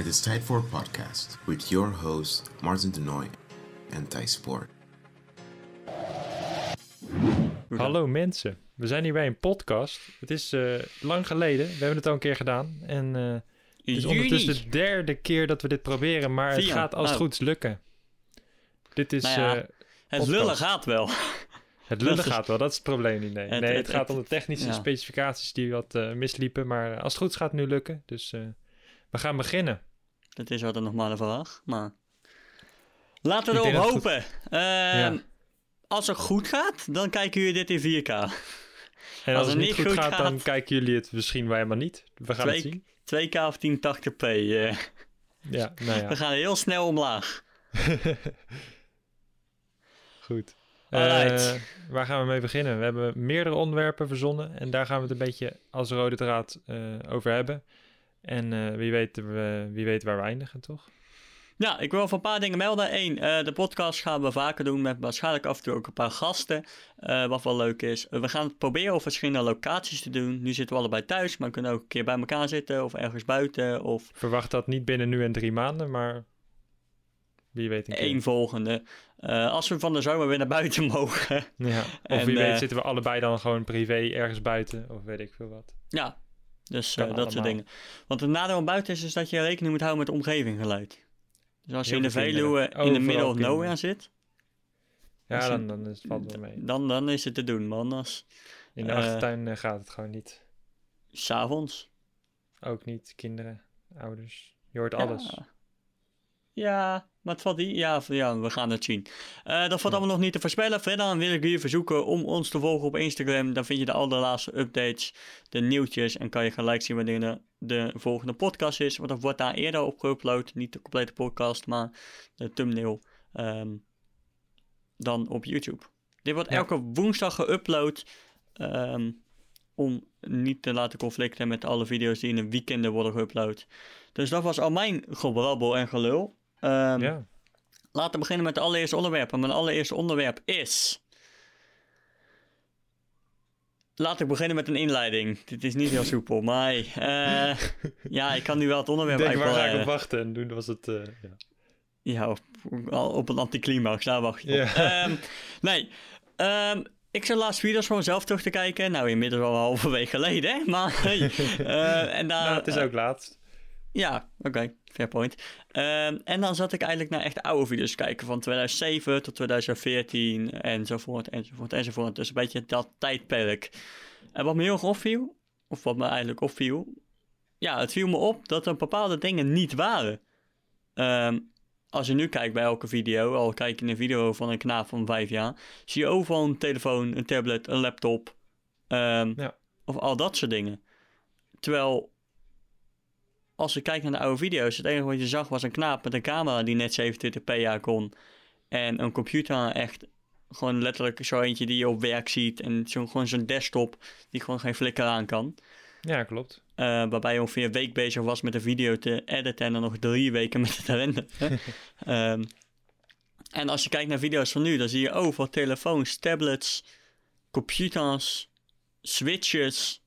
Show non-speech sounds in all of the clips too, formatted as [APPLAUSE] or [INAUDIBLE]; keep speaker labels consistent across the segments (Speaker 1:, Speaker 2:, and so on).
Speaker 1: Het is tijd voor een podcast with your host Martin de Nooy en Thijs Spoor.
Speaker 2: Hallo mensen, we zijn hier bij een podcast. Het is eh, lang geleden, we hebben het al een keer gedaan. En eh, het is ondertussen de derde keer dat we dit proberen, maar het gaat als het
Speaker 3: Oh.
Speaker 2: goed is lukken. Dit is...
Speaker 3: Nou ja,
Speaker 2: eh,
Speaker 3: Het lullen gaat wel.
Speaker 2: het lullen gaat wel, dat is het probleem niet. Nee,
Speaker 3: Het-
Speaker 2: nee, het,
Speaker 3: het-
Speaker 2: gaat om de technische
Speaker 3: ja.
Speaker 2: specificaties die wat eh, misliepen. Maar als het goed is gaat het nu lukken. Dus eh, we gaan beginnen.
Speaker 3: Dat is wat een normale vraag, maar... Laten we erop
Speaker 2: het
Speaker 3: hopen. Ehm, Als het goed gaat, dan kijken jullie dit in 4K.
Speaker 2: En
Speaker 3: Als
Speaker 2: als,
Speaker 3: het
Speaker 2: het niet goed
Speaker 3: goed
Speaker 2: gaat, dan kijken jullie het misschien wel helemaal niet. We gaan het zien.
Speaker 3: 2K of 1080p. eh,
Speaker 2: Ja, nou ja.
Speaker 3: We gaan heel snel omlaag. [LAUGHS]
Speaker 2: Goed. Eh, waar gaan we mee beginnen? We hebben meerdere onderwerpen verzonnen en daar gaan we het een beetje als rode draad eh, over hebben. En eh, wie, weet, we, wie weet waar we eindigen, toch?
Speaker 3: Ja, ik wil even een paar dingen melden. Eén, eh, de podcast gaan we vaker doen met waarschijnlijk af en toe ook een paar gasten. eh, wat wel leuk is. we gaan het proberen op verschillende locaties te doen. Nu zitten we allebei thuis, maar we kunnen ook een keer bij elkaar zitten of ergens buiten. Of
Speaker 2: Verwacht dat niet binnen nu en drie maanden, maar wie weet een keer.
Speaker 3: één volgende. Eh, als we van de zomer weer naar buiten [LAUGHS] mogen.
Speaker 2: Ja. Of
Speaker 3: En,
Speaker 2: wie weet
Speaker 3: eh,
Speaker 2: zitten we allebei dan gewoon privé ergens buiten, of weet ik veel wat.
Speaker 3: ja, dus eh, dat soort dingen. Want het nadeel aan buiten is, is dat je rekening moet houden met omgevinggeluid. Dus als je in de
Speaker 2: kinderen.
Speaker 3: Veluwe in de middle of
Speaker 2: kinderen.
Speaker 3: nowhere zit,
Speaker 2: Ja, dan, dan is het valt wel mee.
Speaker 3: dan, dan is het te doen, man. Als
Speaker 2: In de
Speaker 3: eh,
Speaker 2: achtertuin eh, gaat het gewoon niet.
Speaker 3: s'avonds.
Speaker 2: Ook niet, kinderen, ouders. Je hoort alles.
Speaker 3: Ja. Maar het valt die. Ja, ja, we gaan het zien. Eh, dat valt allemaal nog niet te voorspellen. Verder dan wil ik jullie verzoeken om ons te volgen op Instagram. Dan vind je de allerlaatste updates, de nieuwtjes. En kan je gelijk zien wanneer de, de volgende podcast is. Want dat wordt daar eerder op geüpload. Niet de complete podcast, maar de thumbnail. ehm, dan op YouTube. Dit wordt
Speaker 2: Ja.
Speaker 3: elke woensdag geüpload. ehm, om niet te laten conflicten met alle video's die in een weekenden worden geüpload. Dus dat was al mijn gebrabbel en gelul. Ehm,
Speaker 2: Ja.
Speaker 3: Laten we beginnen met het allereerste onderwerp. En mijn allereerste onderwerp is. Laat ik beginnen met een inleiding. Dit is niet heel soepel, maar eh, [LAUGHS] ja, ik kan nu wel het onderwerp
Speaker 2: Denk, waar
Speaker 3: eigenlijk
Speaker 2: ga ik op wachten? En toen was het... eh, ja.
Speaker 3: ja, op, op een anticlimax, daar wacht je.
Speaker 2: Ja.
Speaker 3: Ehm, nee, ehm, ik zat laatst video's van mezelf terug te kijken. Nou, inmiddels al een halve week geleden, hè? Maar hey, [LAUGHS] eh, en daar,
Speaker 2: Nou, het is ook laatst.
Speaker 3: Ja, oké, fair point. Ehm, en dan zat ik eigenlijk naar echt oude video's kijken, van 2007 tot 2014 enzovoort, enzovoort, enzovoort. Dus een beetje dat tijdperk. En wat me heel erg opviel, of wat me eigenlijk opviel, ja, het viel me op dat er bepaalde dingen niet waren. Ehm, als je nu kijkt bij elke video, al kijk je een video van een knaap van vijf jaar, zie je overal een telefoon, een tablet, een laptop, ehm,
Speaker 2: Ja.
Speaker 3: of al dat soort dingen. Terwijl als je kijkt naar de oude video's, het enige wat je zag was een knaap met een camera die net 27p aan kon. En een computer echt gewoon letterlijk zo eentje die je op werk ziet. En zo, gewoon zo'n desktop die gewoon geen flikker aan kan.
Speaker 2: Ja, klopt.
Speaker 3: Eh, waarbij je ongeveer een week bezig was met een video te editen en dan nog drie weken met het renderen. [LAUGHS] Ehm, en als je kijkt naar video's van nu, dan zie je overal telefoons, tablets, computers, switches,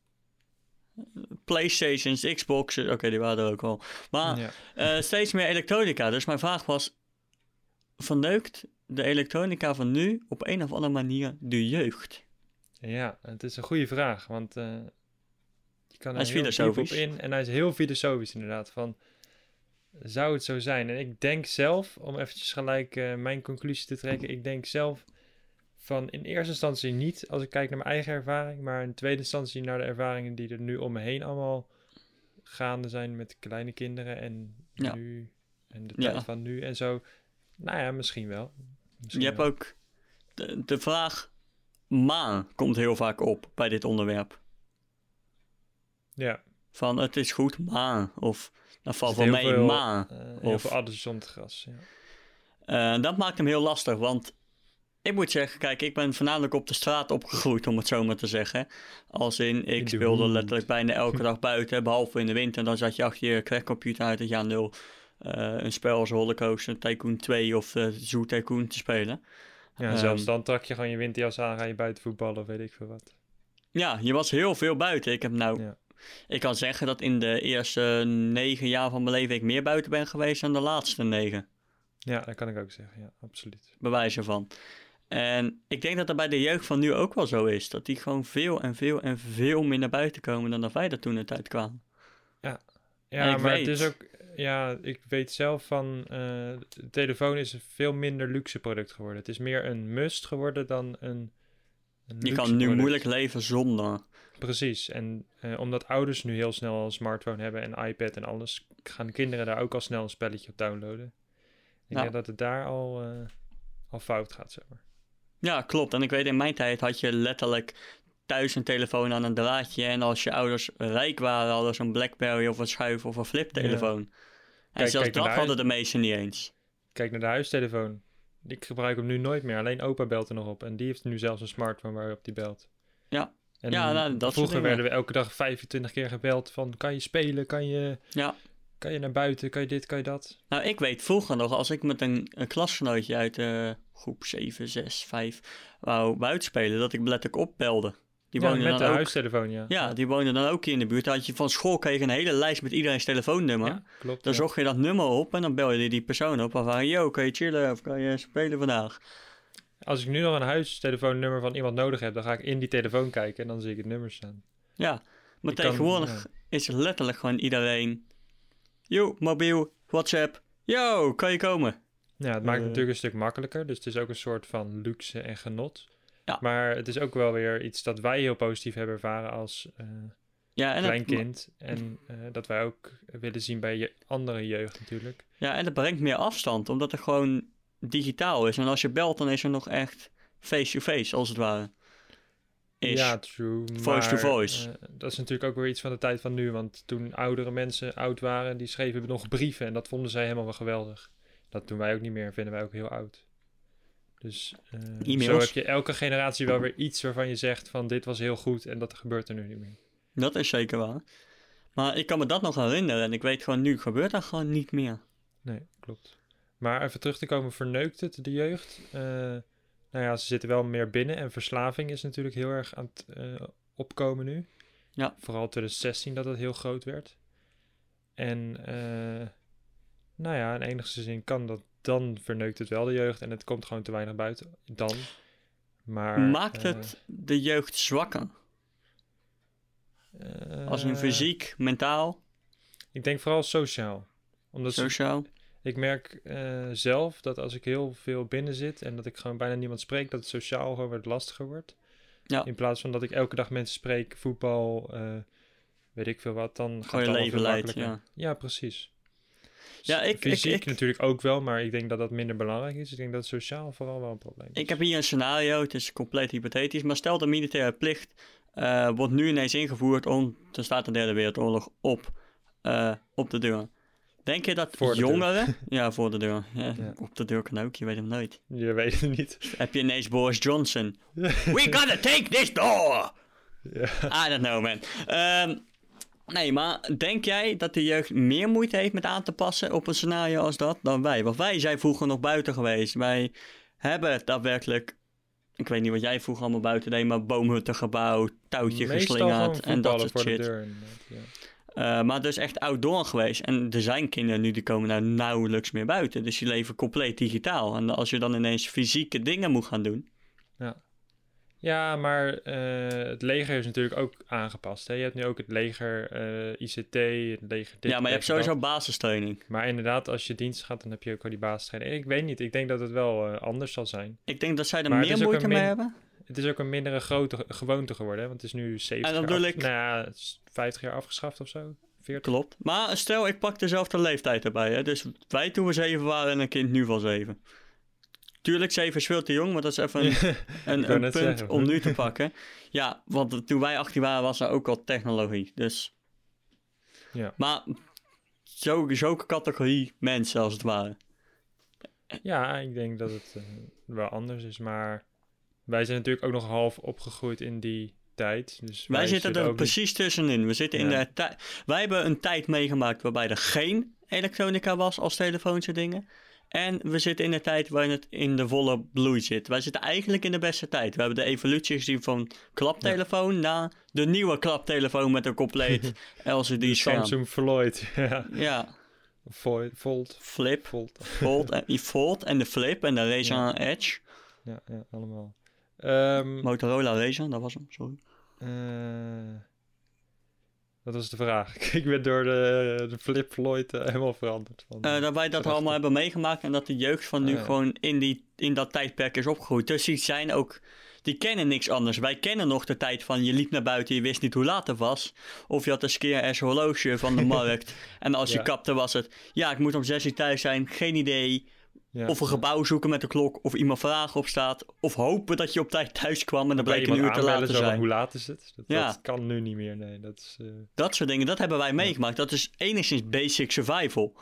Speaker 3: Playstations, Xboxes. Oké, die waren er ook al. Maar
Speaker 2: Ja.
Speaker 3: eh, steeds meer elektronica. Dus mijn vraag was: verneukt de elektronica van nu op een of andere manier de jeugd?
Speaker 2: ja, het is een goede vraag, want eh, je kan er
Speaker 3: Hij is
Speaker 2: heel diep op
Speaker 3: filosofisch.
Speaker 2: in. En hij is heel filosofisch inderdaad, van zou het zo zijn? En ik denk zelf, om eventjes gelijk eh, mijn conclusie te trekken, ik denk zelf van in eerste instantie niet, als ik kijk naar mijn eigen ervaring, maar in tweede instantie naar de ervaringen die er nu om me heen allemaal gaande zijn met kleine kinderen en
Speaker 3: Ja.
Speaker 2: nu en de
Speaker 3: Ja.
Speaker 2: tijd van nu en zo. Nou ja, misschien wel. Misschien
Speaker 3: Je hebt ook de, de vraag maan komt heel vaak op bij dit onderwerp.
Speaker 2: Ja,
Speaker 3: Van het is goed, maar. Of dat valt wel
Speaker 2: zit
Speaker 3: mee,
Speaker 2: heel veel,
Speaker 3: maar.
Speaker 2: eh,
Speaker 3: Of-
Speaker 2: veel adders gras. Ja.
Speaker 3: Eh, dat maakt hem heel lastig, want ik moet zeggen, kijk, ik ben voornamelijk op de straat opgegroeid, om het zo maar te zeggen. Als in, ik speelde letterlijk bijna elke dag [LAUGHS] buiten, behalve in de winter. Dan zat je achter je crackcomputer uit het jaar nul eh, een spel als Rollercoaster Tycoon 2 of eh Zoo Tycoon te spelen.
Speaker 2: Ja,
Speaker 3: Ehm,
Speaker 2: zelfs dan trek je gewoon je winterjas aan, ga je buiten voetballen of weet ik veel wat.
Speaker 3: Ja, je was heel veel buiten. Ik heb nou
Speaker 2: Ja.
Speaker 3: Ik kan zeggen dat in de eerste negen jaar van mijn leven ik meer buiten ben geweest dan de laatste negen.
Speaker 2: Ja, dat kan ik ook zeggen. Ja, absoluut.
Speaker 3: Bewijzen van. En ik denk dat dat bij de jeugd van nu ook wel zo is. Dat die gewoon veel en veel en veel meer naar buiten komen dan dat wij er toen in tijd kwamen.
Speaker 2: Ja,
Speaker 3: ik
Speaker 2: maar
Speaker 3: weet.
Speaker 2: het is ook... Ja, ik weet zelf van... eh, de telefoon is een veel minder luxe product geworden. Het is meer een must geworden dan een... een
Speaker 3: Je kan nu
Speaker 2: product.
Speaker 3: moeilijk leven zonder.
Speaker 2: Precies. En eh, omdat ouders nu heel snel een smartphone hebben en iPad en alles... gaan kinderen daar ook al snel een spelletje op downloaden. Ik
Speaker 3: Ja.
Speaker 2: denk dat het daar al, eh, al fout gaat, zeg maar.
Speaker 3: Ja, klopt. En ik weet in mijn tijd had je letterlijk thuis een telefoon aan een draadje. En als je ouders rijk waren, hadden ze een Blackberry of een schuif of een fliptelefoon. En
Speaker 2: Kijk,
Speaker 3: zelfs
Speaker 2: kijk
Speaker 3: dat
Speaker 2: de
Speaker 3: hadden de meesten niet eens.
Speaker 2: Kijk naar de huistelefoon. Ik gebruik hem nu nooit meer. Alleen opa belt er nog op. En die heeft nu zelfs een smartphone waarop die belt.
Speaker 3: Ja.
Speaker 2: En
Speaker 3: Ja, nou, dat
Speaker 2: vroeger werden we elke dag 25 keer gebeld van... Kan je spelen? Kan je,
Speaker 3: Ja.
Speaker 2: Kan je naar buiten? Kan je dit? Kan je dat?
Speaker 3: Nou, ik weet vroeger nog, als ik met een, een klasgenootje uit eh, groep 7, 6, 5 wou buiten spelen, dat ik letterlijk opbelde. Die
Speaker 2: ja,
Speaker 3: woonde
Speaker 2: met de
Speaker 3: ook,
Speaker 2: huistelefoon, ja.
Speaker 3: ja, die woonde dan ook hier in de buurt. Dan had je van school kreeg je een hele lijst met iedereen's telefoonnummer.
Speaker 2: Ja, klopt.
Speaker 3: Dan
Speaker 2: ja.
Speaker 3: zocht je dat nummer op en dan belde je die persoon op. En van, yo, kan je chillen of kan je spelen vandaag?
Speaker 2: Als ik nu nog een huistelefoonnummer van iemand nodig heb... dan ga ik in die telefoon kijken en dan zie ik het nummer staan.
Speaker 3: Ja, maar
Speaker 2: Ik kan-
Speaker 3: tegenwoordig
Speaker 2: ja.
Speaker 3: is letterlijk gewoon iedereen... Yo, mobiel, WhatsApp. Yo, kan je komen?
Speaker 2: Ja, het maakt het
Speaker 3: Eh.
Speaker 2: natuurlijk een stuk makkelijker. Dus het is ook een soort van luxe en genot.
Speaker 3: Ja.
Speaker 2: Maar het is ook wel weer iets dat wij heel positief hebben ervaren als eh
Speaker 3: Ja, en
Speaker 2: klein
Speaker 3: het,
Speaker 2: kind. En eh, dat wij ook willen zien bij je andere jeugd natuurlijk.
Speaker 3: ja, en het brengt meer afstand, omdat het gewoon digitaal is. En als je belt, dan is er nog echt face-to-face, als het ware. Is.
Speaker 2: Ja, true.
Speaker 3: Voice to voice.
Speaker 2: eh, dat is natuurlijk ook weer iets van de tijd van nu. Want toen oudere mensen oud waren, die schreven nog brieven. En dat vonden zij helemaal wel geweldig. Dat doen wij ook niet meer. Vinden wij ook heel oud. Dus
Speaker 3: E-mails.
Speaker 2: zo heb je elke generatie wel weer iets waarvan je zegt van dit was heel goed. En dat gebeurt er nu niet meer.
Speaker 3: Dat is zeker waar. Maar ik kan me dat nog herinneren en ik weet gewoon, nu gebeurt dat gewoon niet meer.
Speaker 2: Nee, klopt. Maar even terug te komen, verneukt het de jeugd? Eh, nou ja, ze zitten wel meer binnen en verslaving is natuurlijk heel erg aan het eh, opkomen nu.
Speaker 3: Ja.
Speaker 2: Vooral 2016 dat het heel groot werd. En eh, nou ja, in enigste zin kan dat, dan verneukt het wel de jeugd en het komt gewoon te weinig buiten. Dan. Maar,
Speaker 3: Maakt
Speaker 2: eh,
Speaker 3: het de jeugd zwakker? Als in fysiek, mentaal,
Speaker 2: Ik denk vooral sociaal. Omdat ze
Speaker 3: sociaal?
Speaker 2: Ik merk eh, zelf dat als ik heel veel binnen zit en dat ik gewoon bijna niemand spreek, dat het sociaal gewoon wat lastiger wordt.
Speaker 3: Ja.
Speaker 2: In plaats van dat ik elke dag mensen spreek, voetbal, eh, weet ik veel wat, dan gaat
Speaker 3: Gewoon
Speaker 2: het allemaal
Speaker 3: leven leidt, ja.
Speaker 2: Ja, precies.
Speaker 3: Ja, ik- ik-
Speaker 2: Fysiek
Speaker 3: ik-
Speaker 2: natuurlijk ook wel, maar ik denk dat dat minder belangrijk is. Ik denk dat sociaal vooral wel een probleem is.
Speaker 3: Ik heb hier een scenario, het is compleet hypothetisch, maar stel de militaire plicht eh, wordt nu ineens ingevoerd om, er staat de derde wereldoorlog op, op de deur. Denk je dat
Speaker 2: Voor deur.
Speaker 3: jongeren, [LAUGHS] ja voor de deur, ja,
Speaker 2: Ja.
Speaker 3: op de deur kan ook, je weet hem nooit.
Speaker 2: Je weet het niet. [LAUGHS]
Speaker 3: Heb je ineens Boris Johnson, we gotta take this door!
Speaker 2: Ja.
Speaker 3: I don't know man. Ehm, nee, maar denk jij dat de jeugd meer moeite heeft met aan te passen op een scenario als dat dan wij? Want wij zijn vroeger nog buiten geweest. Wij hebben daadwerkelijk, ik weet niet wat jij vroeger allemaal buiten deed, maar boomhutten gebouwd, touwtje
Speaker 2: Meestal
Speaker 3: geslingerd en dat soort shit.
Speaker 2: de deur. ja.
Speaker 3: Eh, maar dus echt outdoor geweest. En er zijn kinderen nu die komen nou nauwelijks meer buiten. Dus die leven compleet digitaal. En als je dan ineens fysieke dingen moet gaan doen.
Speaker 2: Ja, maar eh, het leger is natuurlijk ook aangepast. Hè? Je hebt nu ook het leger eh, ICT, het leger dit,
Speaker 3: ja, maar je hebt sowieso
Speaker 2: dat.
Speaker 3: basistraining.
Speaker 2: Maar inderdaad, als je dienst gaat, dan heb je ook wel die basistraining. Ik weet niet, ik denk dat het wel anders zal zijn.
Speaker 3: Ik denk dat zij er
Speaker 2: Maar
Speaker 3: meer moeite mee hebben.
Speaker 2: Het is ook een mindere grote gewoonte geworden, want het is nu 70
Speaker 3: En dan
Speaker 2: jaar
Speaker 3: ik-
Speaker 2: Nou ja, het is 50 jaar afgeschaft of zo. 40.
Speaker 3: Klopt. Maar stel, ik pak dezelfde leeftijd erbij. Hè? Dus wij toen we zeven waren en een kind nu van zeven. Tuurlijk, zeven is veel te jong, maar dat is even een, [LAUGHS] een, een punt
Speaker 2: zeggen.
Speaker 3: om nu te [LAUGHS] pakken. Ja, want toen wij 18 waren was er ook al technologie. Dus.
Speaker 2: Ja.
Speaker 3: Maar zo, categorie mensen als het ware.
Speaker 2: ja, ik denk dat het eh, wel anders is, maar wij zijn natuurlijk ook nog half opgegroeid in die tijd. Dus
Speaker 3: Wij, zitten er
Speaker 2: niet-
Speaker 3: precies tussenin. We zitten in
Speaker 2: Ja.
Speaker 3: de tijd. Wij hebben een tijd meegemaakt waarbij er geen elektronica was als telefoons en dingen. En we zitten in een tijd waarin het in de volle bloei zit. Wij zitten eigenlijk in de beste tijd. We hebben de evolutie gezien van klaptelefoon naar de nieuwe klaptelefoon met een compleet [LAUGHS] LCD
Speaker 2: De
Speaker 3: scherm.
Speaker 2: Samsung Floyd. [LAUGHS] ja.
Speaker 3: Ja,
Speaker 2: Fold. Fold.
Speaker 3: Flip,
Speaker 2: Fold.
Speaker 3: Fold en, die Fold en de Flip en de Razer Edge.
Speaker 2: Ja, ja allemaal. Ehm,
Speaker 3: Motorola Razer, dat was hem, sorry.
Speaker 2: eh, wat was de vraag? [LAUGHS] Ik ben door de, de Flip Floyd eh, helemaal veranderd. Van,
Speaker 3: Eh, dat wij dat allemaal hebben meegemaakt en dat de jeugd van nu
Speaker 2: Ah,
Speaker 3: gewoon in, die, in dat tijdperk is opgegroeid. Dus die zijn ook, die kennen niks anders. Wij kennen nog de tijd van je liep naar buiten, je wist niet hoe laat het was. Of je had een skeer horloge van de [LAUGHS] markt. en als je kapte was het, ja ik moet om zes uur thuis zijn, geen idee.
Speaker 2: Ja,
Speaker 3: Of een gebouw zoeken met de klok, of iemand vragen op staat. Of hopen dat je op tijd thuis kwam en dan bleek een uur te laat te zijn.
Speaker 2: Hoe laat is het? Dat,
Speaker 3: Ja.
Speaker 2: dat kan nu niet meer, nee. Dat is, eh,
Speaker 3: Dat soort dingen, dat hebben wij meegemaakt. Dat is enigszins basic survival.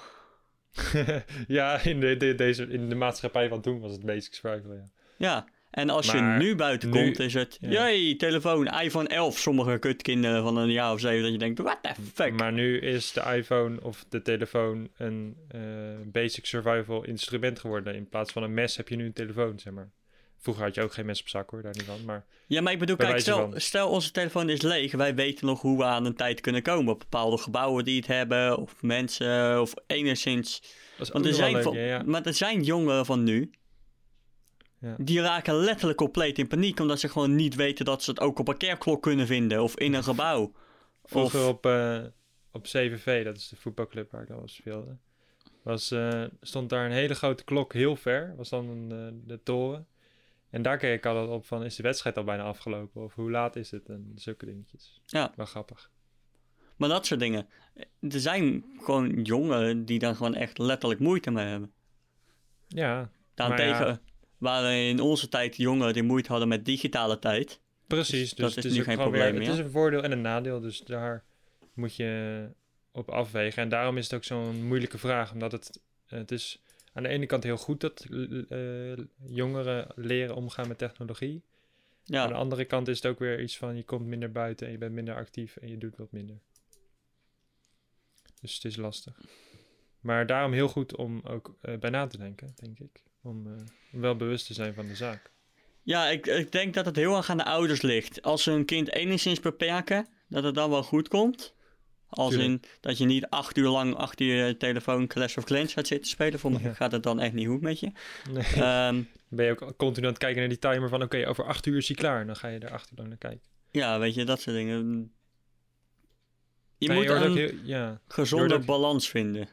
Speaker 3: [LAUGHS]
Speaker 2: ja, in de, de- deze, in de maatschappij van toen was het basic survival, ja.
Speaker 3: Ja, en als
Speaker 2: Maar
Speaker 3: je nu buiten
Speaker 2: nu-
Speaker 3: komt, is het...
Speaker 2: ja.
Speaker 3: Jee, telefoon, iPhone 11. Sommige kutkinderen van een jaar of zeven, dat je denkt, what the fuck?
Speaker 2: Maar nu is de iPhone of de telefoon een eh, basic survival instrument geworden. In plaats van een mes heb je nu een telefoon, zeg maar. Vroeger had je ook geen mes op zak hoor, daar niet van. Maar
Speaker 3: ja, maar ik bedoel, kijk, stel,
Speaker 2: van.
Speaker 3: stel onze telefoon is leeg. Wij weten nog hoe we aan een tijd kunnen komen. Op bepaalde gebouwen die het hebben, of mensen, of enigszins...
Speaker 2: dat is
Speaker 3: Want
Speaker 2: ook
Speaker 3: er zijn, van-
Speaker 2: leuk, ja, ja.
Speaker 3: Maar er zijn jongeren van nu,
Speaker 2: Ja.
Speaker 3: die raken letterlijk compleet in paniek. Omdat ze gewoon niet weten dat ze het ook op een kerkklok kunnen vinden. Of in een gebouw.
Speaker 2: Vroeger
Speaker 3: Of-
Speaker 2: op, eh, op CVV, dat is de voetbalclub waar ik al speelde, was, eh, stond daar een hele grote klok heel ver. Was dan een, eh, de toren. En daar keek ik altijd op van, is de wedstrijd al bijna afgelopen? Of hoe laat is het? En zulke dingetjes.
Speaker 3: Ja.
Speaker 2: Wel grappig.
Speaker 3: Maar dat soort dingen. Er zijn gewoon jongeren die daar gewoon echt letterlijk moeite mee hebben.
Speaker 2: Ja,
Speaker 3: Daarentegen
Speaker 2: ja.
Speaker 3: Waren in onze tijd jongeren die moeite hadden met digitale tijd.
Speaker 2: Precies,
Speaker 3: Dus
Speaker 2: dus,
Speaker 3: dat is
Speaker 2: het
Speaker 3: nu geen probleem
Speaker 2: weer, Het
Speaker 3: meer.
Speaker 2: is een voordeel en een nadeel, dus daar moet je op afwegen. En daarom is het ook zo'n moeilijke vraag, omdat het, het is aan de ene kant heel goed dat eh, jongeren leren omgaan met technologie.
Speaker 3: Ja,
Speaker 2: Aan de andere kant is het ook weer iets van je komt minder buiten en je bent minder actief en je doet wat minder. Dus het is lastig. Maar daarom heel goed om ook eh, bij na te denken, denk ik. Om eh, wel bewust te zijn van de zaak.
Speaker 3: ja ik, ik denk dat het heel erg aan de ouders ligt. Als ze hun kind enigszins beperken, dat het dan wel goed komt. Als
Speaker 2: Tuurlijk.
Speaker 3: in dat je niet acht uur lang achter je telefoon Clash of Clans gaat zitten spelen. Voor mij
Speaker 2: Ja.
Speaker 3: gaat het dan echt niet goed met je.
Speaker 2: Nee. [LAUGHS]
Speaker 3: Ehm,
Speaker 2: ben je ook continu aan het kijken naar die timer van... oké, over acht uur is hij klaar. En dan ga je er acht uur lang naar kijken.
Speaker 3: ja, weet je, dat soort dingen. Je
Speaker 2: Nee,
Speaker 3: moet een
Speaker 2: heel, ja,
Speaker 3: gezonde balans vinden.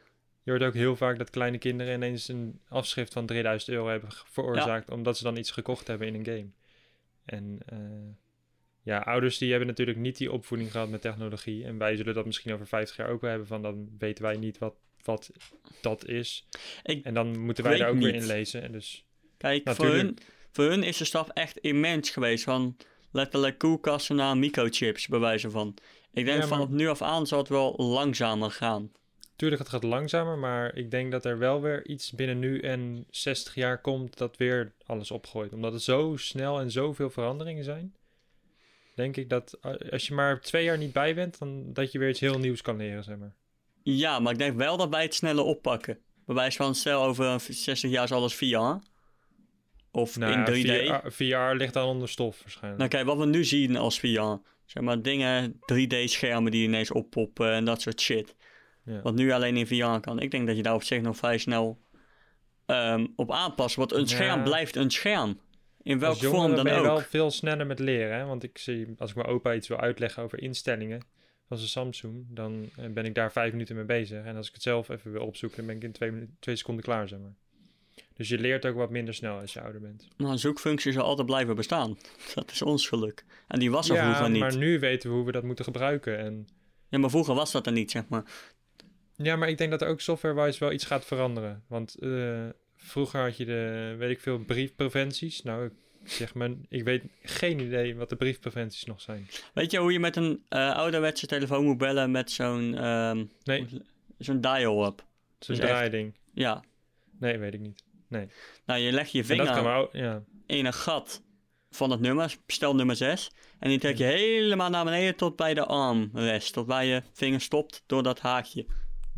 Speaker 2: Je hoort ook heel vaak dat kleine kinderen ineens een afschrift van 3000 euro hebben veroorzaakt... omdat ze dan iets gekocht hebben in een game. En eh, ja, ouders die hebben natuurlijk niet die opvoeding gehad met technologie. En wij zullen dat misschien over 50 jaar ook wel hebben van... dan weten wij niet wat, wat dat is.
Speaker 3: Ik
Speaker 2: En dan moeten wij daar ook weer
Speaker 3: niet.
Speaker 2: in lezen. En dus
Speaker 3: Kijk, voor hun, voor hun is de stap echt immens geweest. Van letterlijk koelkasten naar microchips, bij wijze van. Ik denk
Speaker 2: Ja, maar-
Speaker 3: vanaf nu af aan zal het wel langzamer gaan.
Speaker 2: Tuurlijk, het gaat langzamer, maar ik denk dat er wel weer iets binnen nu en 60 jaar komt dat weer alles opgooit. Omdat het zo snel en zoveel veranderingen zijn, denk ik dat eh, als je maar twee jaar niet bij bent, dan dat je weer iets heel nieuws kan leren, zeg maar.
Speaker 3: Ja, maar ik denk wel dat wij het sneller oppakken. Bij wijze van, stel over 60 jaar is alles VR. Of
Speaker 2: Nou,
Speaker 3: in 3D.
Speaker 2: ja, VR, VR ligt dan onder stof waarschijnlijk.
Speaker 3: Nou kijk, wat we nu zien als VR. Zeg maar dingen, 3D-schermen die ineens oppoppen en dat soort shit.
Speaker 2: Ja.
Speaker 3: Wat nu alleen in VR kan. Ik denk dat je daar op zich nog vrij snel ehm, op aanpast. Want een
Speaker 2: Ja.
Speaker 3: scherm blijft een scherm. In welke vorm dan
Speaker 2: ben je
Speaker 3: ook.
Speaker 2: wel veel sneller met leren. Hè? Want ik zie, als ik mijn opa iets wil uitleggen over instellingen van zijn Samsung, dan eh, ben ik daar vijf minuten mee bezig. En als ik het zelf even wil opzoeken, dan ben ik in twee, seconden klaar, zeg maar. Dus je leert ook wat minder snel als je ouder bent.
Speaker 3: Maar een zoekfunctie zal altijd blijven bestaan. [LAUGHS] Dat is ons geluk. En die was er vroeger niet.
Speaker 2: maar nu weten we hoe we dat moeten gebruiken. En
Speaker 3: Ja, maar vroeger was dat er niet, zeg maar.
Speaker 2: Ja, maar ik denk dat er ook software-wise wel iets gaat veranderen. Want eh, vroeger had je de, weet ik veel, briefpreventies. Nou, ik zeg maar, ik weet geen idee wat de briefpreventies nog zijn.
Speaker 3: Weet je hoe je met een eh, ouderwetse telefoon moet bellen met zo'n
Speaker 2: Nee,
Speaker 3: zo'n dial-up?
Speaker 2: zo'n
Speaker 3: Dus echt-
Speaker 2: draaiding.
Speaker 3: Ja.
Speaker 2: Nee, weet ik niet.
Speaker 3: Nou, je legt je vinger
Speaker 2: maar ook, ja.
Speaker 3: in een gat van het nummer, stel nummer 6. En die trek je helemaal naar beneden tot bij de armrest. Tot waar je vinger stopt door dat haakje.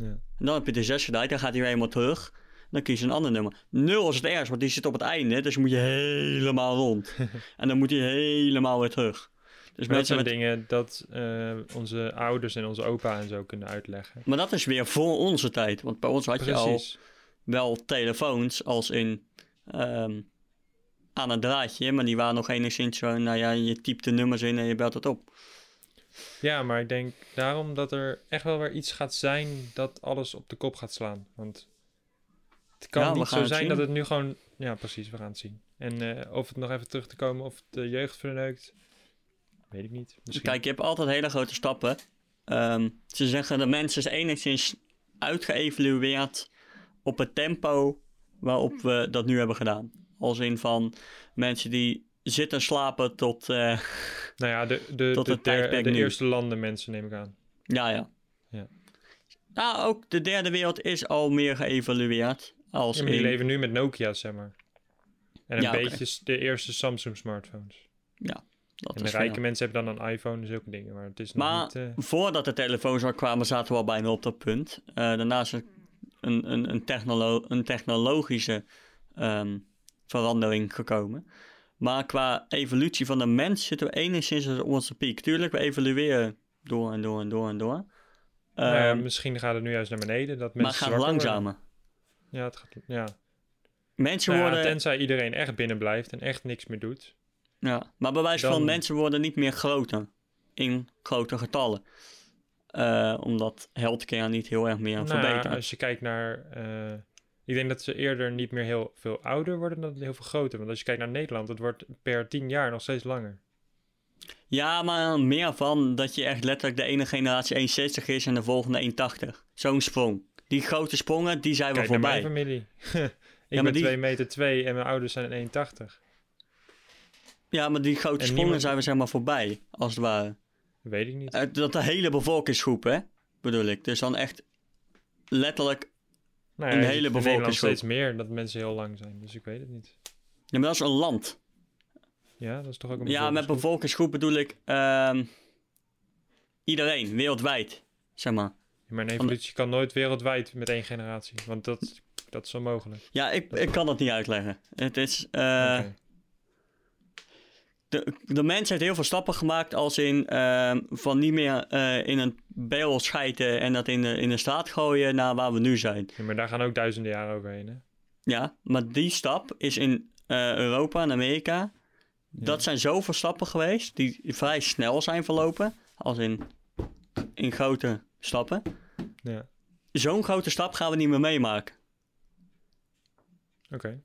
Speaker 2: Ja.
Speaker 3: En dan heb je de 6 gedraaid, dan gaat hij weer helemaal terug. dan kies je een ander nummer. 0 is het ergst, want die zit op het einde, dus moet je helemaal rond. [LAUGHS] en dan moet hij helemaal weer terug. Dus
Speaker 2: Maar dat zijn
Speaker 3: met,
Speaker 2: dingen dat eh, onze ouders en onze opa en zo kunnen uitleggen.
Speaker 3: maar dat is weer voor onze tijd, want bij ons had je al wel telefoons als in ehm, aan een draadje, maar die waren nog enigszins zo, nou ja, je typt de nummers in en je belt het op.
Speaker 2: Ja, maar ik denk daarom dat er echt wel weer iets gaat zijn dat alles op de kop gaat slaan. Want het kan
Speaker 3: Ja,
Speaker 2: niet zo zijn dat het nu gewoon... Ja, precies, we gaan het zien. En eh, of het nog even terug te komen of het de jeugd verneukt, weet ik niet. Misschien.
Speaker 3: Kijk, je hebt altijd hele grote stappen. Ehm, ze zeggen de mens is enigszins uitgeëvalueerd op het tempo waarop we dat nu hebben gedaan. Als in van mensen die zitten slapen tot, eh,
Speaker 2: nou ja, de, de,
Speaker 3: tot
Speaker 2: de,
Speaker 3: het
Speaker 2: der-
Speaker 3: tijdperk
Speaker 2: de
Speaker 3: nu.
Speaker 2: eerste landen mensen neem ik aan.
Speaker 3: ja ja.
Speaker 2: Ja.
Speaker 3: Nou, ook de derde wereld is al meer geëvalueerd. Als
Speaker 2: Ja, maar die
Speaker 3: in-
Speaker 2: leven nu met Nokia's, zeg maar. En een
Speaker 3: Ja,
Speaker 2: beetje de eerste Samsung smartphones.
Speaker 3: dat
Speaker 2: En de rijke
Speaker 3: veel.
Speaker 2: mensen hebben dan een iPhone en zulke dingen. Maar het is nog
Speaker 3: Maar
Speaker 2: niet... eh,
Speaker 3: voordat de telefoons al kwamen, zaten we al bijna op dat punt. Daarna is er een, een, een, technolo- een technologische ehm, verandering gekomen. Maar qua evolutie van de mens zitten we enigszins op onze piek. Tuurlijk, we evolueren door en door en door en door.
Speaker 2: nou ja,
Speaker 3: Ehm,
Speaker 2: misschien gaat het nu juist naar beneden. Dat
Speaker 3: maar
Speaker 2: mensen
Speaker 3: het gaat
Speaker 2: worden.
Speaker 3: langzamer.
Speaker 2: Ja, het gaat... Ja.
Speaker 3: Mensen
Speaker 2: Nou
Speaker 3: worden...
Speaker 2: tenzij iedereen echt binnen blijft en echt niks meer doet.
Speaker 3: Ja, maar bij wijze van mensen worden niet meer groter. In grote getallen. Eh, omdat healthcare niet heel erg meer
Speaker 2: Nou,
Speaker 3: verbetert.
Speaker 2: als je kijkt naar... eh, ik denk dat ze eerder niet meer heel veel ouder worden dan heel veel groter. Want als je kijkt naar Nederland, het wordt per tien jaar nog steeds langer.
Speaker 3: Ja, maar meer van dat je echt letterlijk de ene generatie 1,60 is en de volgende 1,80. Zo'n sprong. Die grote sprongen, die zijn we
Speaker 2: Kijk naar mijn
Speaker 3: voorbij.
Speaker 2: familie. [LAUGHS] ik ben
Speaker 3: die-
Speaker 2: 2 meter 2 en mijn ouders zijn 1,80.
Speaker 3: Ja, maar die grote
Speaker 2: En
Speaker 3: sprongen
Speaker 2: niemand-
Speaker 3: zijn we zeg maar voorbij, als het ware.
Speaker 2: Weet ik niet.
Speaker 3: Eh, dat de hele bevolkingsgroep, hè, bedoel ik. Dus dan echt letterlijk...
Speaker 2: Nou
Speaker 3: een
Speaker 2: je
Speaker 3: hele bevolkingsgroep.
Speaker 2: steeds meer dat mensen heel lang zijn. Dus ik weet het niet.
Speaker 3: Ja, maar dat is een land.
Speaker 2: Ja, dat is toch ook een
Speaker 3: Ja, met
Speaker 2: bevolkingsgroep?
Speaker 3: bedoel ik ehm, iedereen, wereldwijd, zeg maar.
Speaker 2: Ja, maar een evolutie kan nooit wereldwijd met één generatie. Want dat, dat is onmogelijk.
Speaker 3: Ja, ik, ik kan dat niet uitleggen. Het is... eh. De, de mens heeft heel veel stappen gemaakt als in ehm, van niet meer eh, in een bel schijten en dat in de, in de straat gooien naar waar we nu zijn.
Speaker 2: Ja, maar daar gaan ook duizenden jaren overheen, hè?
Speaker 3: Ja, maar die stap is in eh, Europa en Amerika. Dat zijn zoveel stappen geweest die vrij snel zijn verlopen. Als in, in grote stappen.
Speaker 2: Ja,
Speaker 3: Zo'n grote stap gaan we niet meer meemaken.
Speaker 2: oké.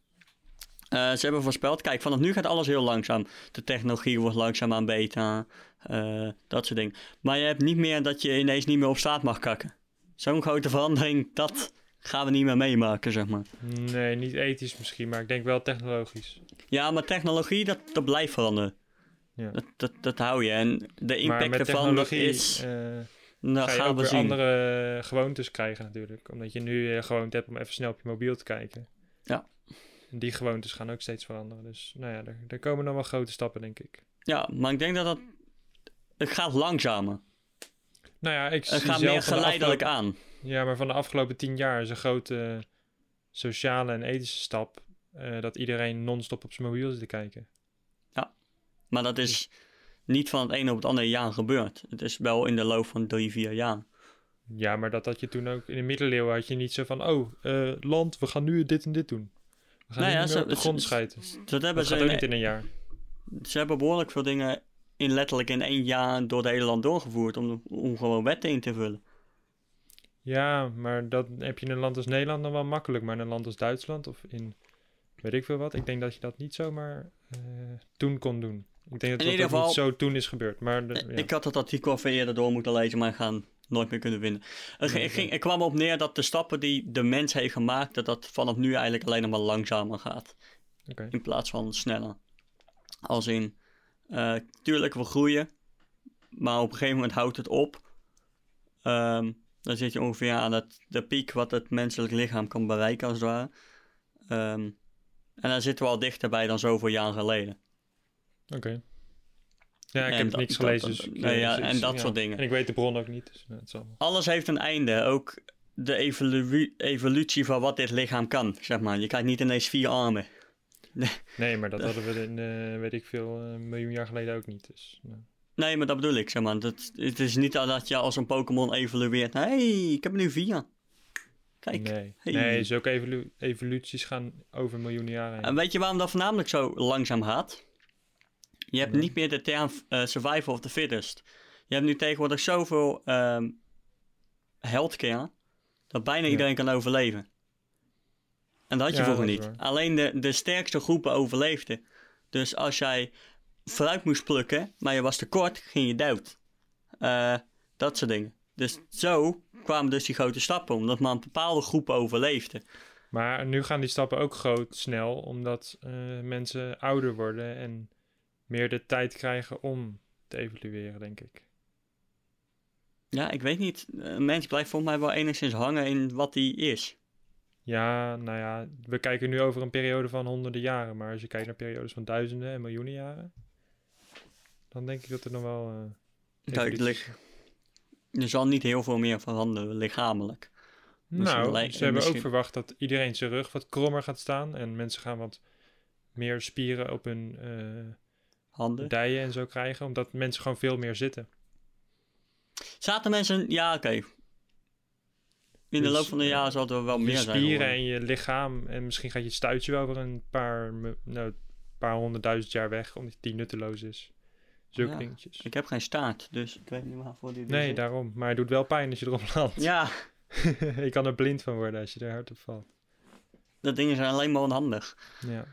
Speaker 3: Eh, ze hebben voorspeld, kijk, vanaf nu gaat alles heel langzaam. De technologie wordt langzaamaan beter, eh, dat soort dingen. Maar je hebt niet meer dat je ineens niet meer op straat mag kakken. Zo'n grote verandering, dat gaan we niet meer meemaken, zeg maar.
Speaker 2: Nee, niet ethisch misschien, maar ik denk wel technologisch.
Speaker 3: Ja, maar technologie, dat, dat blijft veranderen.
Speaker 2: Ja.
Speaker 3: Dat, dat, dat hou je. En de impact ervan is,
Speaker 2: eh,
Speaker 3: dat
Speaker 2: ga je
Speaker 3: gaan
Speaker 2: ook
Speaker 3: we
Speaker 2: weer
Speaker 3: zien.
Speaker 2: andere gewoontes krijgen natuurlijk. Omdat je nu gewoonte hebt om even snel op je mobiel te kijken.
Speaker 3: Ja.
Speaker 2: Die gewoontes gaan ook steeds veranderen. Dus nou ja, er, er komen nog wel grote stappen, denk ik.
Speaker 3: Ja, maar ik denk dat dat... Het gaat langzamer.
Speaker 2: Nou ja, ik
Speaker 3: Het gaat
Speaker 2: zelf
Speaker 3: meer geleidelijk
Speaker 2: afgelopen-
Speaker 3: aan.
Speaker 2: Ja, maar van de afgelopen tien jaar is een grote sociale en ethische stap... eh, dat iedereen non-stop op zijn mobiel zit te kijken.
Speaker 3: Maar dat is niet van het ene op het andere jaar gebeurd. Het is wel in de loop van drie, vier jaar.
Speaker 2: Ja, maar dat had je toen ook... In de middeleeuwen had je niet zo van... Oh, eh, land, we gaan nu dit en dit doen. We gaan
Speaker 3: Nou ja,
Speaker 2: niet meer
Speaker 3: zo-
Speaker 2: op de
Speaker 3: zo-
Speaker 2: grond schijten.
Speaker 3: Dat hebben ze,
Speaker 2: gaat ook
Speaker 3: in-
Speaker 2: niet in een jaar.
Speaker 3: ze hebben behoorlijk veel dingen in letterlijk in één jaar door het hele land doorgevoerd. Om, om gewoon wetten in te vullen.
Speaker 2: Ja, maar dat heb je in een land als Nederland dan wel makkelijk. Maar in een land als Duitsland of in weet ik veel wat. Ik denk dat je dat niet zomaar eh, toen kon doen. Ik denk dat
Speaker 3: In
Speaker 2: dat
Speaker 3: ieder
Speaker 2: ook niet
Speaker 3: geval-
Speaker 2: zo toen is gebeurd. Maar de, ja.
Speaker 3: Ik had dat artikel even eerder door moeten lezen, maar ik ga hem nooit meer kunnen. Er,
Speaker 2: Nee,
Speaker 3: ik, ging, kwam op neer dat de stappen die de mens heeft gemaakt, dat dat vanaf nu eigenlijk alleen nog maar langzamer gaat. In plaats van sneller. Als in, eh, tuurlijk, we groeien, maar op een gegeven moment houdt het op. Ehm, dan zit je ongeveer aan het, de piek wat het menselijk lichaam kan bereiken, als het ware. Ehm, en dan zitten we al dichterbij dan zoveel jaar geleden.
Speaker 2: Oké. Ja, ik
Speaker 3: En
Speaker 2: heb
Speaker 3: dat-
Speaker 2: niks gelezen.
Speaker 3: dat-
Speaker 2: dus
Speaker 3: nee,
Speaker 2: eh,
Speaker 3: ja, en dat soort dingen.
Speaker 2: En ik weet de bron ook niet. Dus, het zal wel.
Speaker 3: Alles heeft een einde. Ook de evolu- evolutie van wat dit lichaam kan, zeg maar. Je krijgt niet ineens vier armen. [LAUGHS]
Speaker 2: Nee, maar dat hadden we in, eh, weet ik veel, eh, een miljoen jaar geleden ook niet. Dus.
Speaker 3: Nee, maar dat bedoel ik, zeg maar. Dat, het is niet dat je als een Pokémon evolueert. Hé, hey, ik heb nu vier. Kijk.
Speaker 2: Nee,
Speaker 3: hey.
Speaker 2: nee zulke evolu- evoluties gaan over miljoenen jaren heen.
Speaker 3: En weet je waarom dat voornamelijk zo langzaam gaat? Je hebt niet meer de term eh, survival of the fittest. Je hebt nu tegenwoordig zoveel ehm healthcare dat bijna iedereen kan overleven. En dat had je vroeger niet.
Speaker 2: waar.
Speaker 3: Alleen de, de sterkste groepen overleefden. Dus als jij fruit moest plukken, maar je was te kort, ging je dood. Eh, dat soort dingen. Dus zo kwamen dus die grote stappen, omdat maar een bepaalde groepen overleefden.
Speaker 2: Maar nu gaan die stappen ook groot snel, omdat eh, mensen ouder worden en meer de tijd krijgen om te evolueren, denk ik.
Speaker 3: Ja, ik weet niet. Een mens blijft volgens mij wel enigszins hangen in wat hij is.
Speaker 2: Ja, nou ja, we kijken nu over een periode van honderden jaren, maar als je kijkt naar periodes van duizenden en miljoenen jaren, dan denk ik dat er nog wel. eh,
Speaker 3: Kijk,
Speaker 2: evoluties-
Speaker 3: Er zal niet heel veel meer veranderen lichamelijk. Misschien
Speaker 2: Nou, ze hebben
Speaker 3: misschien-
Speaker 2: ook verwacht dat iedereen zijn rug wat krommer gaat staan en mensen gaan wat meer spieren op hun eh,
Speaker 3: Handen.
Speaker 2: dijen en zo krijgen, omdat mensen gewoon veel meer zitten.
Speaker 3: Zaten mensen... Ja, oké. In de
Speaker 2: Dus,
Speaker 3: loop van de
Speaker 2: eh,
Speaker 3: jaren zal er wel
Speaker 2: je
Speaker 3: meer zijn.
Speaker 2: spieren
Speaker 3: geworden.
Speaker 2: en je lichaam. En misschien gaat je stuitje wel weer een paar, nou, paar honderdduizend jaar weg, omdat die nutteloos is. Zulke
Speaker 3: Ja,
Speaker 2: dingetjes.
Speaker 3: Ik heb geen staart, dus ik weet niet waarvoor die
Speaker 2: Nee,
Speaker 3: zit.
Speaker 2: daarom. Maar het doet wel pijn als je erop landt.
Speaker 3: Ja, [LAUGHS]
Speaker 2: je kan er blind van worden als je er hard op valt.
Speaker 3: dat dingen zijn alleen maar onhandig.
Speaker 2: Ja.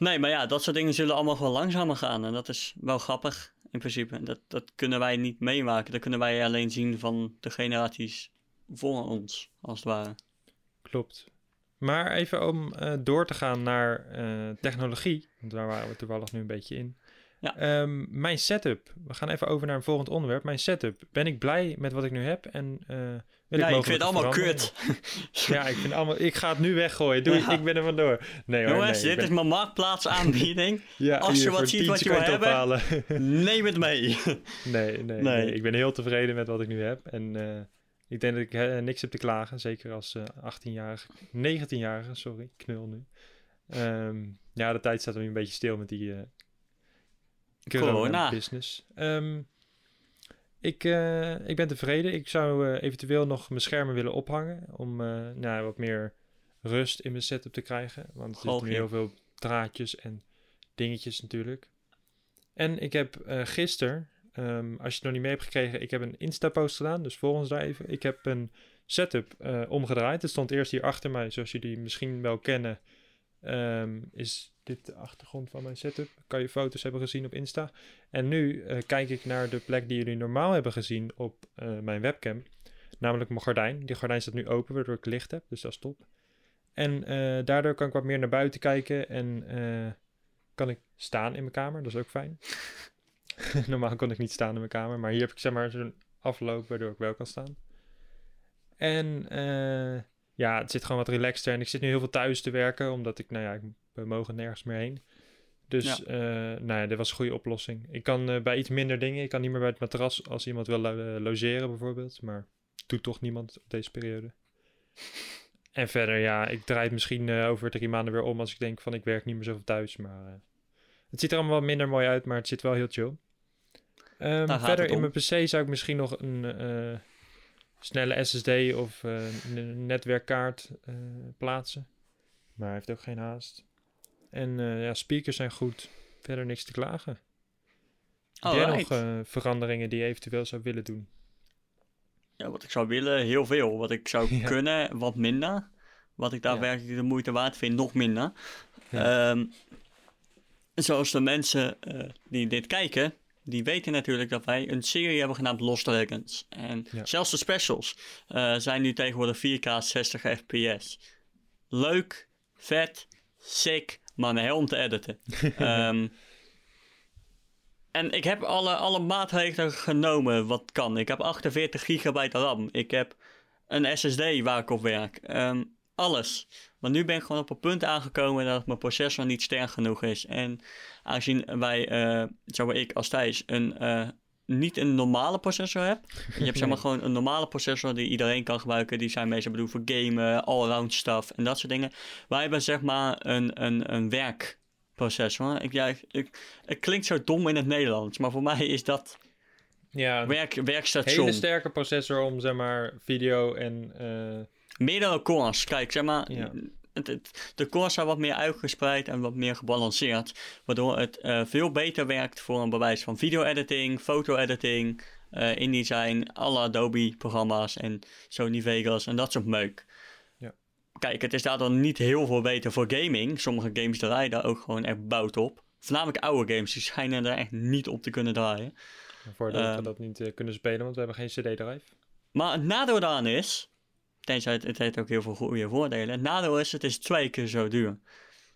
Speaker 3: Nee, maar ja, dat soort dingen zullen allemaal gewoon langzamer gaan. En dat is wel grappig, in principe. Dat, dat kunnen wij niet meemaken. Dat kunnen wij alleen zien van de generaties voor ons, als het ware.
Speaker 2: Klopt. Maar even om eh, door te gaan naar eh, technologie, want daar waren we toevallig nu een beetje in.
Speaker 3: Ja.
Speaker 2: Ehm, mijn setup. We gaan even over naar een volgend onderwerp. Mijn setup. Ben ik blij met wat ik nu heb? En wil [LAUGHS]
Speaker 3: Ja, ik vind het allemaal
Speaker 2: veranderen?
Speaker 3: kut.
Speaker 2: Ja, ik vind allemaal. Ik ga het nu weggooien. Doei,
Speaker 3: Ja.
Speaker 2: ik ben er vandoor. Nee, hoor,
Speaker 3: Jongens,
Speaker 2: nee,
Speaker 3: dit
Speaker 2: ben-
Speaker 3: is mijn marktplaatsaanbieding. [LAUGHS]
Speaker 2: ja,
Speaker 3: als je wat ziet
Speaker 2: 10
Speaker 3: wat je wil
Speaker 2: ophalen.
Speaker 3: Neem het mee. [LAUGHS]
Speaker 2: nee, nee, nee,
Speaker 3: Nee.
Speaker 2: Ik ben heel tevreden met wat ik nu heb. En eh, ik denk dat ik eh, niks heb te klagen. Zeker als eh 18-jarige, 19-jarige, sorry, knul nu. Ehm, ja, de tijd staat nu een beetje stil met die
Speaker 3: Corona.
Speaker 2: corona-business. Ehm, ik, eh, ik ben tevreden. Ik zou eh, eventueel nog mijn schermen willen ophangen. Om eh, nou, wat meer rust in mijn setup te krijgen. Want er zitten nu heel veel draadjes en dingetjes natuurlijk. En ik heb gisteren, ehm, als je het nog niet mee hebt gekregen, ik heb een Insta-post gedaan. Dus volg ons daar even. Ik heb een setup omgedraaid. Het stond eerst hier achter mij, zoals jullie misschien wel kennen. ehm, is dit de achtergrond van mijn setup? Kan je foto's hebben gezien op Insta? En nu eh, kijk ik naar de plek die jullie normaal hebben gezien op eh, mijn webcam. Namelijk mijn gordijn. Die gordijn staat nu open, waardoor ik licht heb. Dus dat is top. En eh, daardoor kan ik wat meer naar buiten kijken. En kan ik staan in mijn kamer. Dat is ook fijn. [LAUGHS] Normaal kon ik niet staan in mijn kamer. Maar hier heb ik zeg maar zo'n afloop waardoor ik wel kan staan. En ja, het zit gewoon wat relaxter. En ik zit nu heel veel thuis te werken. Omdat ik, nou ja, ik, we mogen nergens meer heen. Dus
Speaker 3: Ja.
Speaker 2: eh, nou ja, dit was een goede oplossing. Ik kan eh, bij iets minder dingen. Ik kan niet meer bij het matras als iemand wil lo- eh, logeren bijvoorbeeld. Maar doet toch niemand op deze periode. En verder, ja, ik draai het misschien over drie maanden weer om als ik denk van ik werk niet meer zoveel thuis. Maar het ziet er allemaal wat minder mooi uit, maar het zit wel heel chill. Ehm, verder in mijn PC zou ik misschien nog een snelle SSD of eh, een netwerkkaart eh, plaatsen. Maar hij heeft ook geen haast. En eh, ja, speakers zijn goed. Verder niks te klagen. Heb jij nog eh, veranderingen die je eventueel zou willen doen?
Speaker 3: Ja, wat ik zou willen, heel veel. Wat ik zou [LAUGHS]
Speaker 2: Ja.
Speaker 3: kunnen, wat minder. Wat ik daadwerkelijk de moeite waard vind, nog minder.
Speaker 2: Ja.
Speaker 3: Ehm, zoals de mensen eh, die dit kijken, die weten natuurlijk dat wij een serie hebben genaamd Lost Dragons. En
Speaker 2: Ja.
Speaker 3: zelfs de specials eh, zijn nu tegenwoordig 4K 60 fps. Leuk, vet, sick, maar een hel om te editen. [LAUGHS] Ehm, en ik heb alle, alle maatregelen genomen wat kan. Ik heb 48 gigabyte RAM. Ik heb een SSD waar ik op werk. Ehm, alles. Maar nu ben ik gewoon op een punt aangekomen dat mijn processor niet sterk genoeg is. En aangezien wij, zowel ik als Thijs, een eh, niet een normale processor hebt. Je hebt zeg maar [LAUGHS] gewoon een normale processor die iedereen kan gebruiken. Die zijn meestal bedoeld voor gamen, all-around stuff en dat soort dingen. Wij hebben zeg maar een, een, een werkprocessor. Ik, ja, ik, het klinkt zo dom in het Nederlands, maar voor mij is dat
Speaker 2: Ja, een
Speaker 3: werk, werkstation.
Speaker 2: hele sterke processor om zeg maar video en... eh,
Speaker 3: Meerdere cores. Kijk, zeg maar,
Speaker 2: Ja.
Speaker 3: Het, het- de cores zijn wat meer uitgespreid en wat meer gebalanceerd. Waardoor het eh, veel beter werkt voor een bewijs van video-editing, foto-editing, eh InDesign, alle Adobe-programma's en Sony Vegas en dat soort meuk.
Speaker 2: Ja.
Speaker 3: Kijk, het is daardoor niet heel veel beter voor gaming. Sommige games draaien daar ook gewoon echt bout op. Voornamelijk oude games, die schijnen er echt niet op te kunnen draaien.
Speaker 2: voordat we
Speaker 3: Ehm.
Speaker 2: dat niet eh, kunnen spelen, want we hebben geen CD-drive.
Speaker 3: Maar het nadeel daaraan is, tenzij het, het heeft ook heel veel goede voordelen. Het nadeel is, het is twee keer zo duur.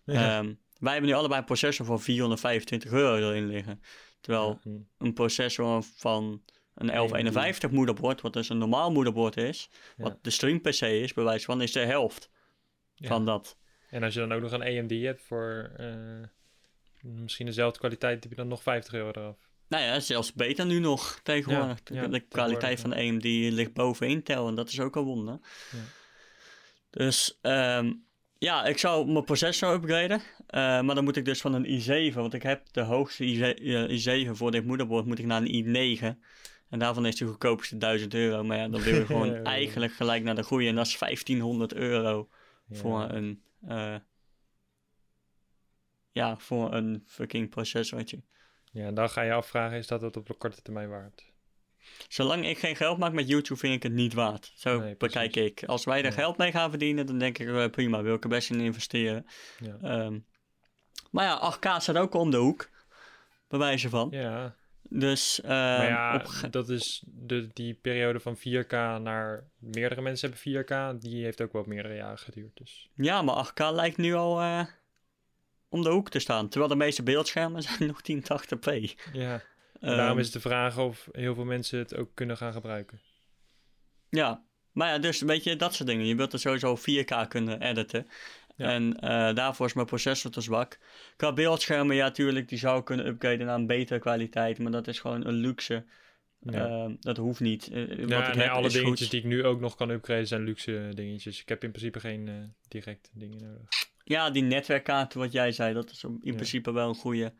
Speaker 2: Ja.
Speaker 3: Ehm, wij hebben nu allebei een processor van 425 euro erin liggen. Terwijl een processor van een 1151 moederbord, wat dus een normaal moederbord is, wat
Speaker 2: Ja.
Speaker 3: de stream PC is, bij wijze van, is de helft van dat.
Speaker 2: En als je dan ook nog een AMD hebt voor eh, misschien dezelfde kwaliteit, heb je dan nog 50 euro eraf.
Speaker 3: Nou ja, zelfs beter nu nog tegenwoordig.
Speaker 2: Ja, ja,
Speaker 3: de, kwaliteit van de AMD ligt boven Intel en dat is ook een wonder.
Speaker 2: Ja.
Speaker 3: Dus ehm, ja, ik zou mijn processor upgraden. eh, maar dan moet ik dus van een i7, want ik heb de hoogste i7, eh, i7 voor dit moederbord, moet ik naar een i9. En daarvan is de goedkoopste 1000 euro. Maar ja, dan wil je [LAUGHS] gewoon eigenlijk gelijk naar de goede. En dat is 1500 euro voor een... eh, ja, voor een fucking processortje.
Speaker 2: Ja, en dan ga je afvragen, is dat het op de korte termijn waard?
Speaker 3: Zolang ik geen geld maak met YouTube, vind ik het niet waard. Zo
Speaker 2: Nee,
Speaker 3: bekijk ik. Als wij er
Speaker 2: Ja.
Speaker 3: geld mee gaan verdienen, dan denk ik eh, prima, wil ik er best in investeren.
Speaker 2: Ja.
Speaker 3: Ehm, maar ja, 8K staat ook om de hoek. Bij wijze van.
Speaker 2: Ja,
Speaker 3: Dus
Speaker 2: maar ja,
Speaker 3: op
Speaker 2: dat is de, die periode van 4K naar meerdere mensen hebben 4K, die heeft ook wel meerdere jaren geduurd. Dus
Speaker 3: ja, maar 8K lijkt nu al eh, om de hoek te staan. Terwijl de meeste beeldschermen [LAUGHS] zijn nog 1080p.
Speaker 2: ja,
Speaker 3: Ehm,
Speaker 2: daarom is het de vraag of heel veel mensen het ook kunnen gaan gebruiken.
Speaker 3: Ja, maar ja, dus weet je, dat soort dingen. Je wilt er sowieso 4K kunnen editen.
Speaker 2: Ja.
Speaker 3: En eh, daarvoor is mijn processor te zwak. Qua beeldschermen, ja, tuurlijk, die zou kunnen upgraden naar een betere kwaliteit. Maar dat is gewoon een luxe.
Speaker 2: Ja.
Speaker 3: Ehm, dat hoeft niet. Eh, wat
Speaker 2: Ja,
Speaker 3: ik
Speaker 2: nee, alle dingetjes
Speaker 3: goed.
Speaker 2: die ik nu ook nog kan upgraden zijn luxe dingetjes. Ik heb in principe geen eh direct dingen nodig.
Speaker 3: Ja, die netwerkkaart, wat jij zei, dat is in
Speaker 2: Ja.
Speaker 3: principe wel een goede.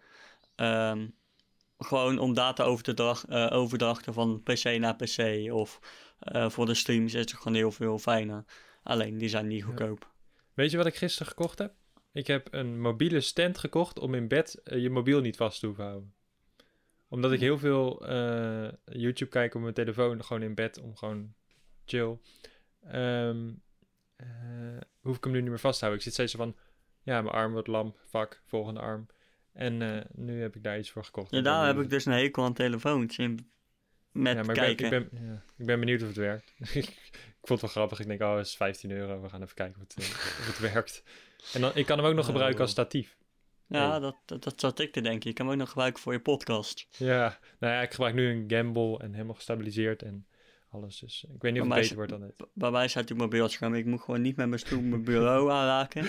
Speaker 3: Ehm, gewoon om data over te drag, eh, overdrachten van PC naar PC of eh, voor de streams is het gewoon heel veel fijner. Alleen, die zijn niet
Speaker 2: Ja.
Speaker 3: goedkoop.
Speaker 2: Weet je wat ik gisteren gekocht heb? Ik heb een mobiele stand gekocht om in bed eh, je mobiel niet vast te hoeven houden. Omdat ik heel veel YouTube kijk op mijn telefoon, gewoon in bed, om gewoon chill. Ehm, eh, hoef ik hem nu niet meer vast te houden. Ik zit steeds van, ja, mijn arm wordt lam, fuck, volgende arm. En eh, nu heb ik daar iets voor gekocht.
Speaker 3: Ja, daar heb ik dus een hekel aan telefoons. In, met
Speaker 2: ja, maar
Speaker 3: kijken.
Speaker 2: Ik ben, ik, ben, ja, ik ben benieuwd of het werkt. [LAUGHS] ik vond het wel grappig. Ik denk, oh, het is 15 euro. We gaan even kijken of het, eh, of het werkt. En dan, ik kan hem ook nog gebruiken als statief.
Speaker 3: ja, dat, dat, dat zat ik te denken. Je kan hem ook nog gebruiken voor je podcast.
Speaker 2: Ja, nou ja, ik gebruik nu een gimbal en helemaal gestabiliseerd en alles. Dus ik weet niet of het beter wordt dan dit.
Speaker 3: Bij mij staat natuurlijk mijn beeldscherm. Ik moet gewoon niet met mijn stoel mijn bureau [LAUGHS] aanraken.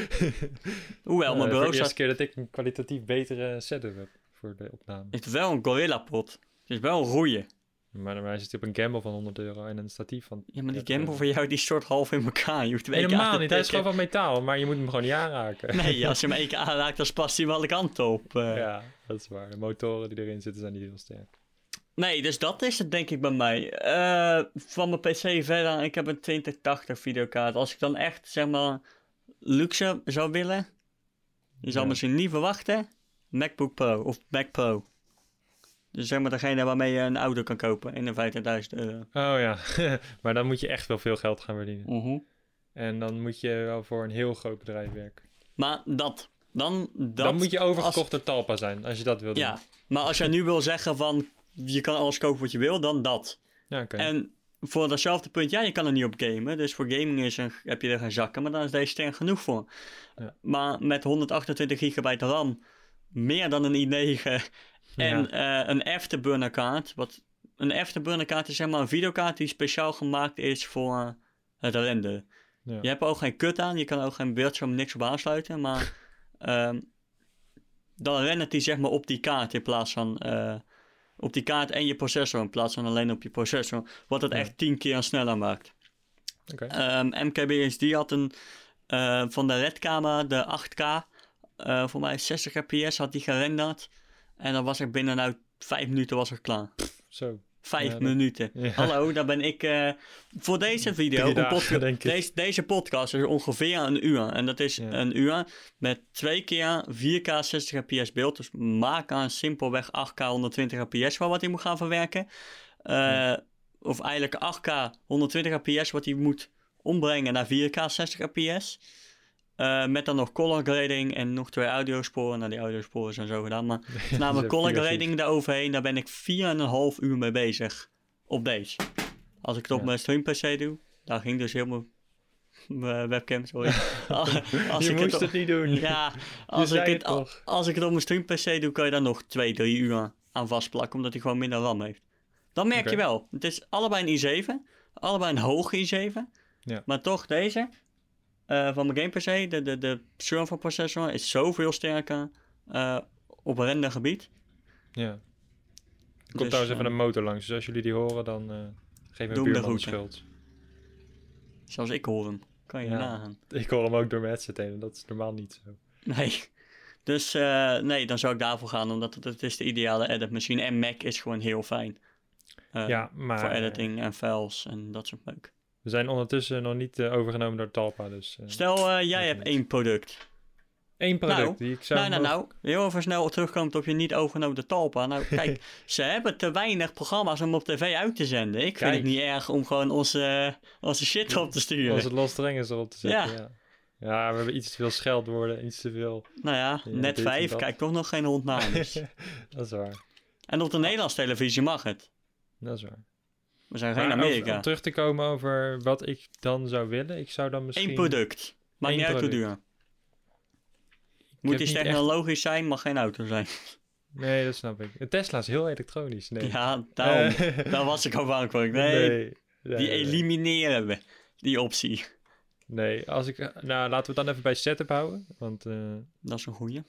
Speaker 3: Hoewel,
Speaker 2: Eh,
Speaker 3: mijn
Speaker 2: voor
Speaker 3: bureau
Speaker 2: de eerste
Speaker 3: staat...
Speaker 2: keer dat ik een kwalitatief betere setup heb voor de opname.
Speaker 3: Het is wel een Gorilla pot. Het is wel een roeie.
Speaker 2: Maar bij mij zit hij op een gimbal van 100 euro en een statief van...
Speaker 3: Ja, maar die
Speaker 2: 30
Speaker 3: gimbal
Speaker 2: euro.
Speaker 3: van jou die stort half in elkaar. Je hoeft hem
Speaker 2: Helemaal niet, hij is gewoon van metaal, maar je moet hem gewoon niet aanraken.
Speaker 3: Nee, [LAUGHS] als je hem één keer aanraakt, dan spast hij wel alle kanten op. eh.
Speaker 2: Ja, dat is waar. De motoren die erin zitten zijn niet heel sterk.
Speaker 3: Nee, dus dat is het denk ik bij mij. Eh, van mijn PC verder, ik heb een 2080 videokaart. Als ik dan echt, zeg maar, luxe zou willen, je zou
Speaker 2: Ja.
Speaker 3: misschien niet verwachten, MacBook Pro of Mac Pro. Dus zeg maar degene waarmee je een auto kan kopen in de 50.000 euro.
Speaker 2: Oh ja, [LAUGHS] maar dan moet je echt wel veel geld gaan verdienen.
Speaker 3: Mhm.
Speaker 2: En dan moet je wel voor een heel groot bedrijf werken.
Speaker 3: Maar dat, dan dat.
Speaker 2: dan moet je overgekocht
Speaker 3: als-
Speaker 2: door Talpa zijn, als je dat wil doen.
Speaker 3: Ja, maar als jij nu wil zeggen van, je kan alles kopen wat je wil, dan dat.
Speaker 2: ja.
Speaker 3: En voor datzelfde punt, ja, je kan er niet op gamen. Dus voor gaming is er, heb je er geen zakken, maar dan is deze sterk genoeg voor.
Speaker 2: Ja.
Speaker 3: Maar met 128 gigabyte RAM, meer dan een i9 [LAUGHS] en eh, een Afterburner kaart. Wat, een Afterburner kaart is zeg maar een videokaart die speciaal gemaakt is voor het renderen.
Speaker 2: Ja.
Speaker 3: Je hebt er ook geen kut aan, je kan ook geen beeldscherm niks op aansluiten, maar [LAUGHS] ehm, dan rendert hij zeg maar op die kaart in plaats van eh, op die kaart en je processor in plaats van alleen op je processor. Wat het
Speaker 2: Ja.
Speaker 3: echt tien keer sneller maakt.
Speaker 2: Oké.
Speaker 3: Ehm, MKBHD had een eh, van de redcamera, de 8K, eh, voor mij 60 fps had die gerenderd. En dan was ik binnen nou vijf minuten was ik klaar.
Speaker 2: Zo.
Speaker 3: Vijf
Speaker 2: Ja,
Speaker 3: minuten.
Speaker 2: Ja.
Speaker 3: Hallo, daar ben ik eh, voor deze video.
Speaker 2: Dagen. [LAUGHS]
Speaker 3: Deze, deze podcast is ongeveer een uur. En dat is
Speaker 2: Ja.
Speaker 3: een uur met twee keer 4K 60 fps beeld. Dus maak aan simpelweg 8K 120 fps van wat hij moet gaan verwerken.
Speaker 2: Ja.
Speaker 3: Of eigenlijk 8K 120 fps wat hij moet ombrengen naar 4K 60 fps. Eh, met dan nog color grading en nog twee audiosporen. Nou, die audiosporen zijn zo gedaan. Maar [LAUGHS] namelijk color
Speaker 2: vier, vier.
Speaker 3: grading daaroverheen. Daar ben ik 4,5 uur mee bezig. Op deze. Als ik het op
Speaker 2: Ja.
Speaker 3: mijn stream PC doe. Daar ging dus helemaal... Mijn webcam, sorry. [LAUGHS] als
Speaker 2: je
Speaker 3: ik
Speaker 2: moest
Speaker 3: het,
Speaker 2: het niet doen.
Speaker 3: ja, als ik het, als ik het op mijn stream PC doe, kan je daar nog 2, 3 uur aan vastplakken. Omdat hij gewoon minder RAM heeft. Dan merk je wel. Het is allebei een i7. Allebei een hoge i7.
Speaker 2: Ja.
Speaker 3: Maar toch deze. Eh, van mijn game PC. De, de, de server processor is zoveel sterker. eh, op rendergebied.
Speaker 2: Ja. Er komt
Speaker 3: Dus,
Speaker 2: trouwens even
Speaker 3: eh,
Speaker 2: een motor langs. Dus als jullie die horen, dan eh geef
Speaker 3: de
Speaker 2: buurman de schuld.
Speaker 3: Zoals ik hoor hem. Kan je
Speaker 2: Ja.
Speaker 3: nagaan. [LAUGHS]
Speaker 2: Ik hoor hem ook door mijn headset heen. en Dat is normaal niet zo.
Speaker 3: Nee. Dus eh, nee, dan zou ik daarvoor gaan. Omdat het, het is de ideale edit machine. En Mac is gewoon heel fijn. Eh,
Speaker 2: ja, maar
Speaker 3: Voor editing en files en dat soort leuk.
Speaker 2: We zijn ondertussen nog niet eh, overgenomen door Talpa. Dus eh,
Speaker 3: Stel, eh, jij hebt één product.
Speaker 2: één product
Speaker 3: nou,
Speaker 2: die ik zou
Speaker 3: nou, nou, nou. Heel even snel terugkomt op je niet overgenomen Talpa. Nou, [LAUGHS] kijk, ze hebben te weinig programma's om op tv uit te zenden. Ik vind het niet erg om gewoon onze, onze shit op te sturen.
Speaker 2: Als het los strengers erop te zetten.
Speaker 3: Ja.
Speaker 2: Ja. ja. we hebben iets te veel scheldwoorden, iets te veel.
Speaker 3: Nou ja,
Speaker 2: Ja,
Speaker 3: net vijf, kijk toch nog geen hond naar. [LAUGHS]
Speaker 2: Dat is waar.
Speaker 3: en op de Nederlandse televisie mag het.
Speaker 2: Dat is waar.
Speaker 3: We zijn geen Amerika.
Speaker 2: om terug te komen over wat ik dan zou willen. Ik zou dan misschien...
Speaker 3: Eén product. Maakt
Speaker 2: Eén
Speaker 3: niet uit hoe
Speaker 2: product.
Speaker 3: duur. Moet iets
Speaker 2: echt-
Speaker 3: technologisch zijn, mag geen auto zijn.
Speaker 2: Nee, dat snap ik. De Tesla is heel elektronisch. Nee.
Speaker 3: Ja, daarom. [LAUGHS] Daar was ik al bang voor. Nee,
Speaker 2: nee. nee,
Speaker 3: die elimineren we. Die optie.
Speaker 2: Nee, als ik... Nou, laten we het dan even bij setup houden. Want... eh,
Speaker 3: Dat is een goeie.
Speaker 2: nee,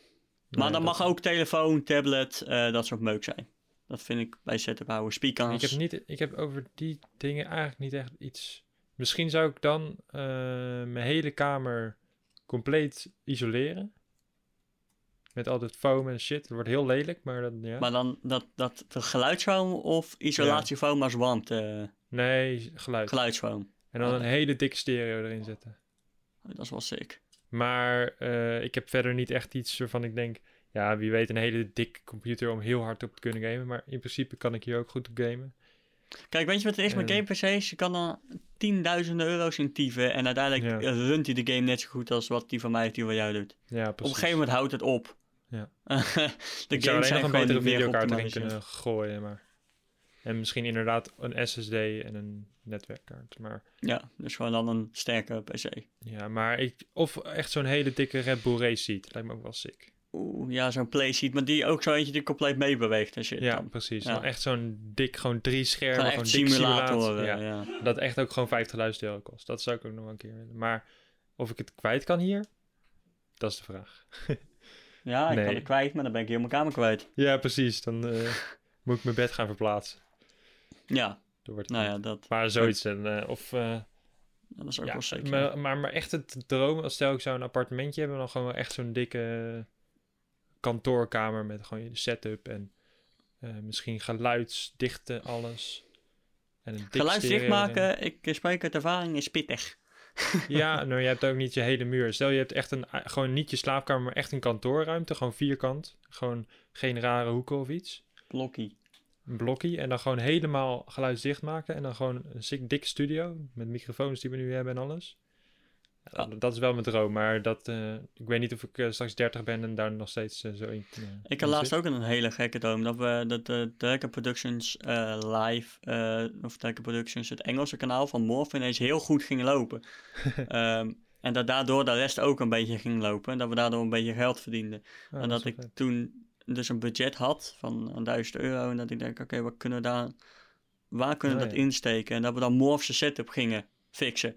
Speaker 3: Maar dan
Speaker 2: dat-
Speaker 3: mag ook telefoon, tablet, eh, dat soort meuk zijn. Dat vind ik bij setup houden. Speakers.
Speaker 2: Ik heb, niet, ik heb over die dingen eigenlijk niet echt iets. Misschien zou ik dan eh, mijn hele kamer compleet isoleren. Met al dit foam en shit. Het wordt heel lelijk, maar dan ja.
Speaker 3: Maar dan dat, dat de geluidsfoam of isolatiefoam als warmte
Speaker 2: Nee, geluid.
Speaker 3: geluidsfoam.
Speaker 2: En dan
Speaker 3: Oh.
Speaker 2: een hele dikke stereo erin zetten.
Speaker 3: Oh, Dat is wel sick.
Speaker 2: Maar eh, ik heb verder niet echt iets waarvan ik denk. Ja, wie weet, een hele dikke computer om heel hard op te kunnen gamen. Maar in principe kan ik hier ook goed op gamen.
Speaker 3: Kijk, weet je wat het is met
Speaker 2: Eh.
Speaker 3: game PC's? Je kan er tienduizenden euro's in tyven en uiteindelijk
Speaker 2: Ja.
Speaker 3: runt hij de game net zo goed als wat die van mij of die van jou doet.
Speaker 2: Ja, precies.
Speaker 3: Op een gegeven moment houdt het op.
Speaker 2: Ja. [LAUGHS]
Speaker 3: de
Speaker 2: ik
Speaker 3: games
Speaker 2: zou alleen
Speaker 3: zijn
Speaker 2: nog een betere videokaart erin kunnen gooien. Maar... En misschien inderdaad een SSD en een netwerkkaart. Maar
Speaker 3: Ja, dus gewoon dan een sterke PC.
Speaker 2: ja, maar ik. Of echt zo'n hele dikke Red Bull race seat. Lijkt me ook wel sick.
Speaker 3: Oeh, ja, zo'n playseat, maar die ook zo eentje die compleet meebeweegt en shit.
Speaker 2: Ja,
Speaker 3: dan.
Speaker 2: precies.
Speaker 3: Ja.
Speaker 2: Dan echt zo'n dik, gewoon drie schermen.
Speaker 3: Gewoon
Speaker 2: dik
Speaker 3: simulator. Ja.
Speaker 2: Dat echt ook gewoon 50.000 euro kost. Dat zou ik ook nog een keer willen. Maar of ik het kwijt kan hier? Dat is de vraag. [LAUGHS]
Speaker 3: Ja, ik kan het kwijt, maar dan ben ik heel mijn kamer kwijt.
Speaker 2: Ja, precies. Dan eh, [LAUGHS] moet ik mijn bed gaan verplaatsen.
Speaker 3: Ja,
Speaker 2: wordt
Speaker 3: nou ja, dat,
Speaker 2: Maar zoiets. En, eh, of, eh,
Speaker 3: dat is ook
Speaker 2: ja,
Speaker 3: wel zeker.
Speaker 2: maar, maar, maar echt het droom, als stel ik zou een appartementje hebben, dan gewoon echt zo'n dikke kantoorkamer met gewoon je setup en eh, misschien geluidsdichte alles. En een
Speaker 3: Geluidsdicht maken, ik eh, spreek uit ervaring, is pittig.
Speaker 2: Ja, [LAUGHS] nou je hebt ook niet je hele muur. Stel je hebt echt een, gewoon niet je slaapkamer, maar echt een kantoorruimte, gewoon vierkant. Gewoon geen rare hoeken of iets.
Speaker 3: Blokkie.
Speaker 2: Een blokkie en dan gewoon helemaal geluidsdicht maken. En dan gewoon een dik studio met microfoons die we nu hebben en alles. Ja. Dat is wel mijn droom, maar dat, eh, ik weet niet of ik eh, straks 30 ben en daar nog steeds eh, zo in.
Speaker 3: Ik had laatst
Speaker 2: zit.
Speaker 3: ook een hele gekke droom. Dat we dat de Dekker Productions live, of Dekker Productions, het Engelse kanaal van Morph ineens heel goed ging lopen. [LAUGHS] Ehm, en dat daardoor de rest ook een beetje ging lopen. En dat we daardoor een beetje geld verdienden.
Speaker 2: Oh,
Speaker 3: en dat ik
Speaker 2: vet.
Speaker 3: toen dus een budget had van een duizend euro. En dat ik denk, oké, wat kunnen we daar, waar kunnen we
Speaker 2: Oh,
Speaker 3: dat insteken? En dat we dan Morph's setup gingen fixen.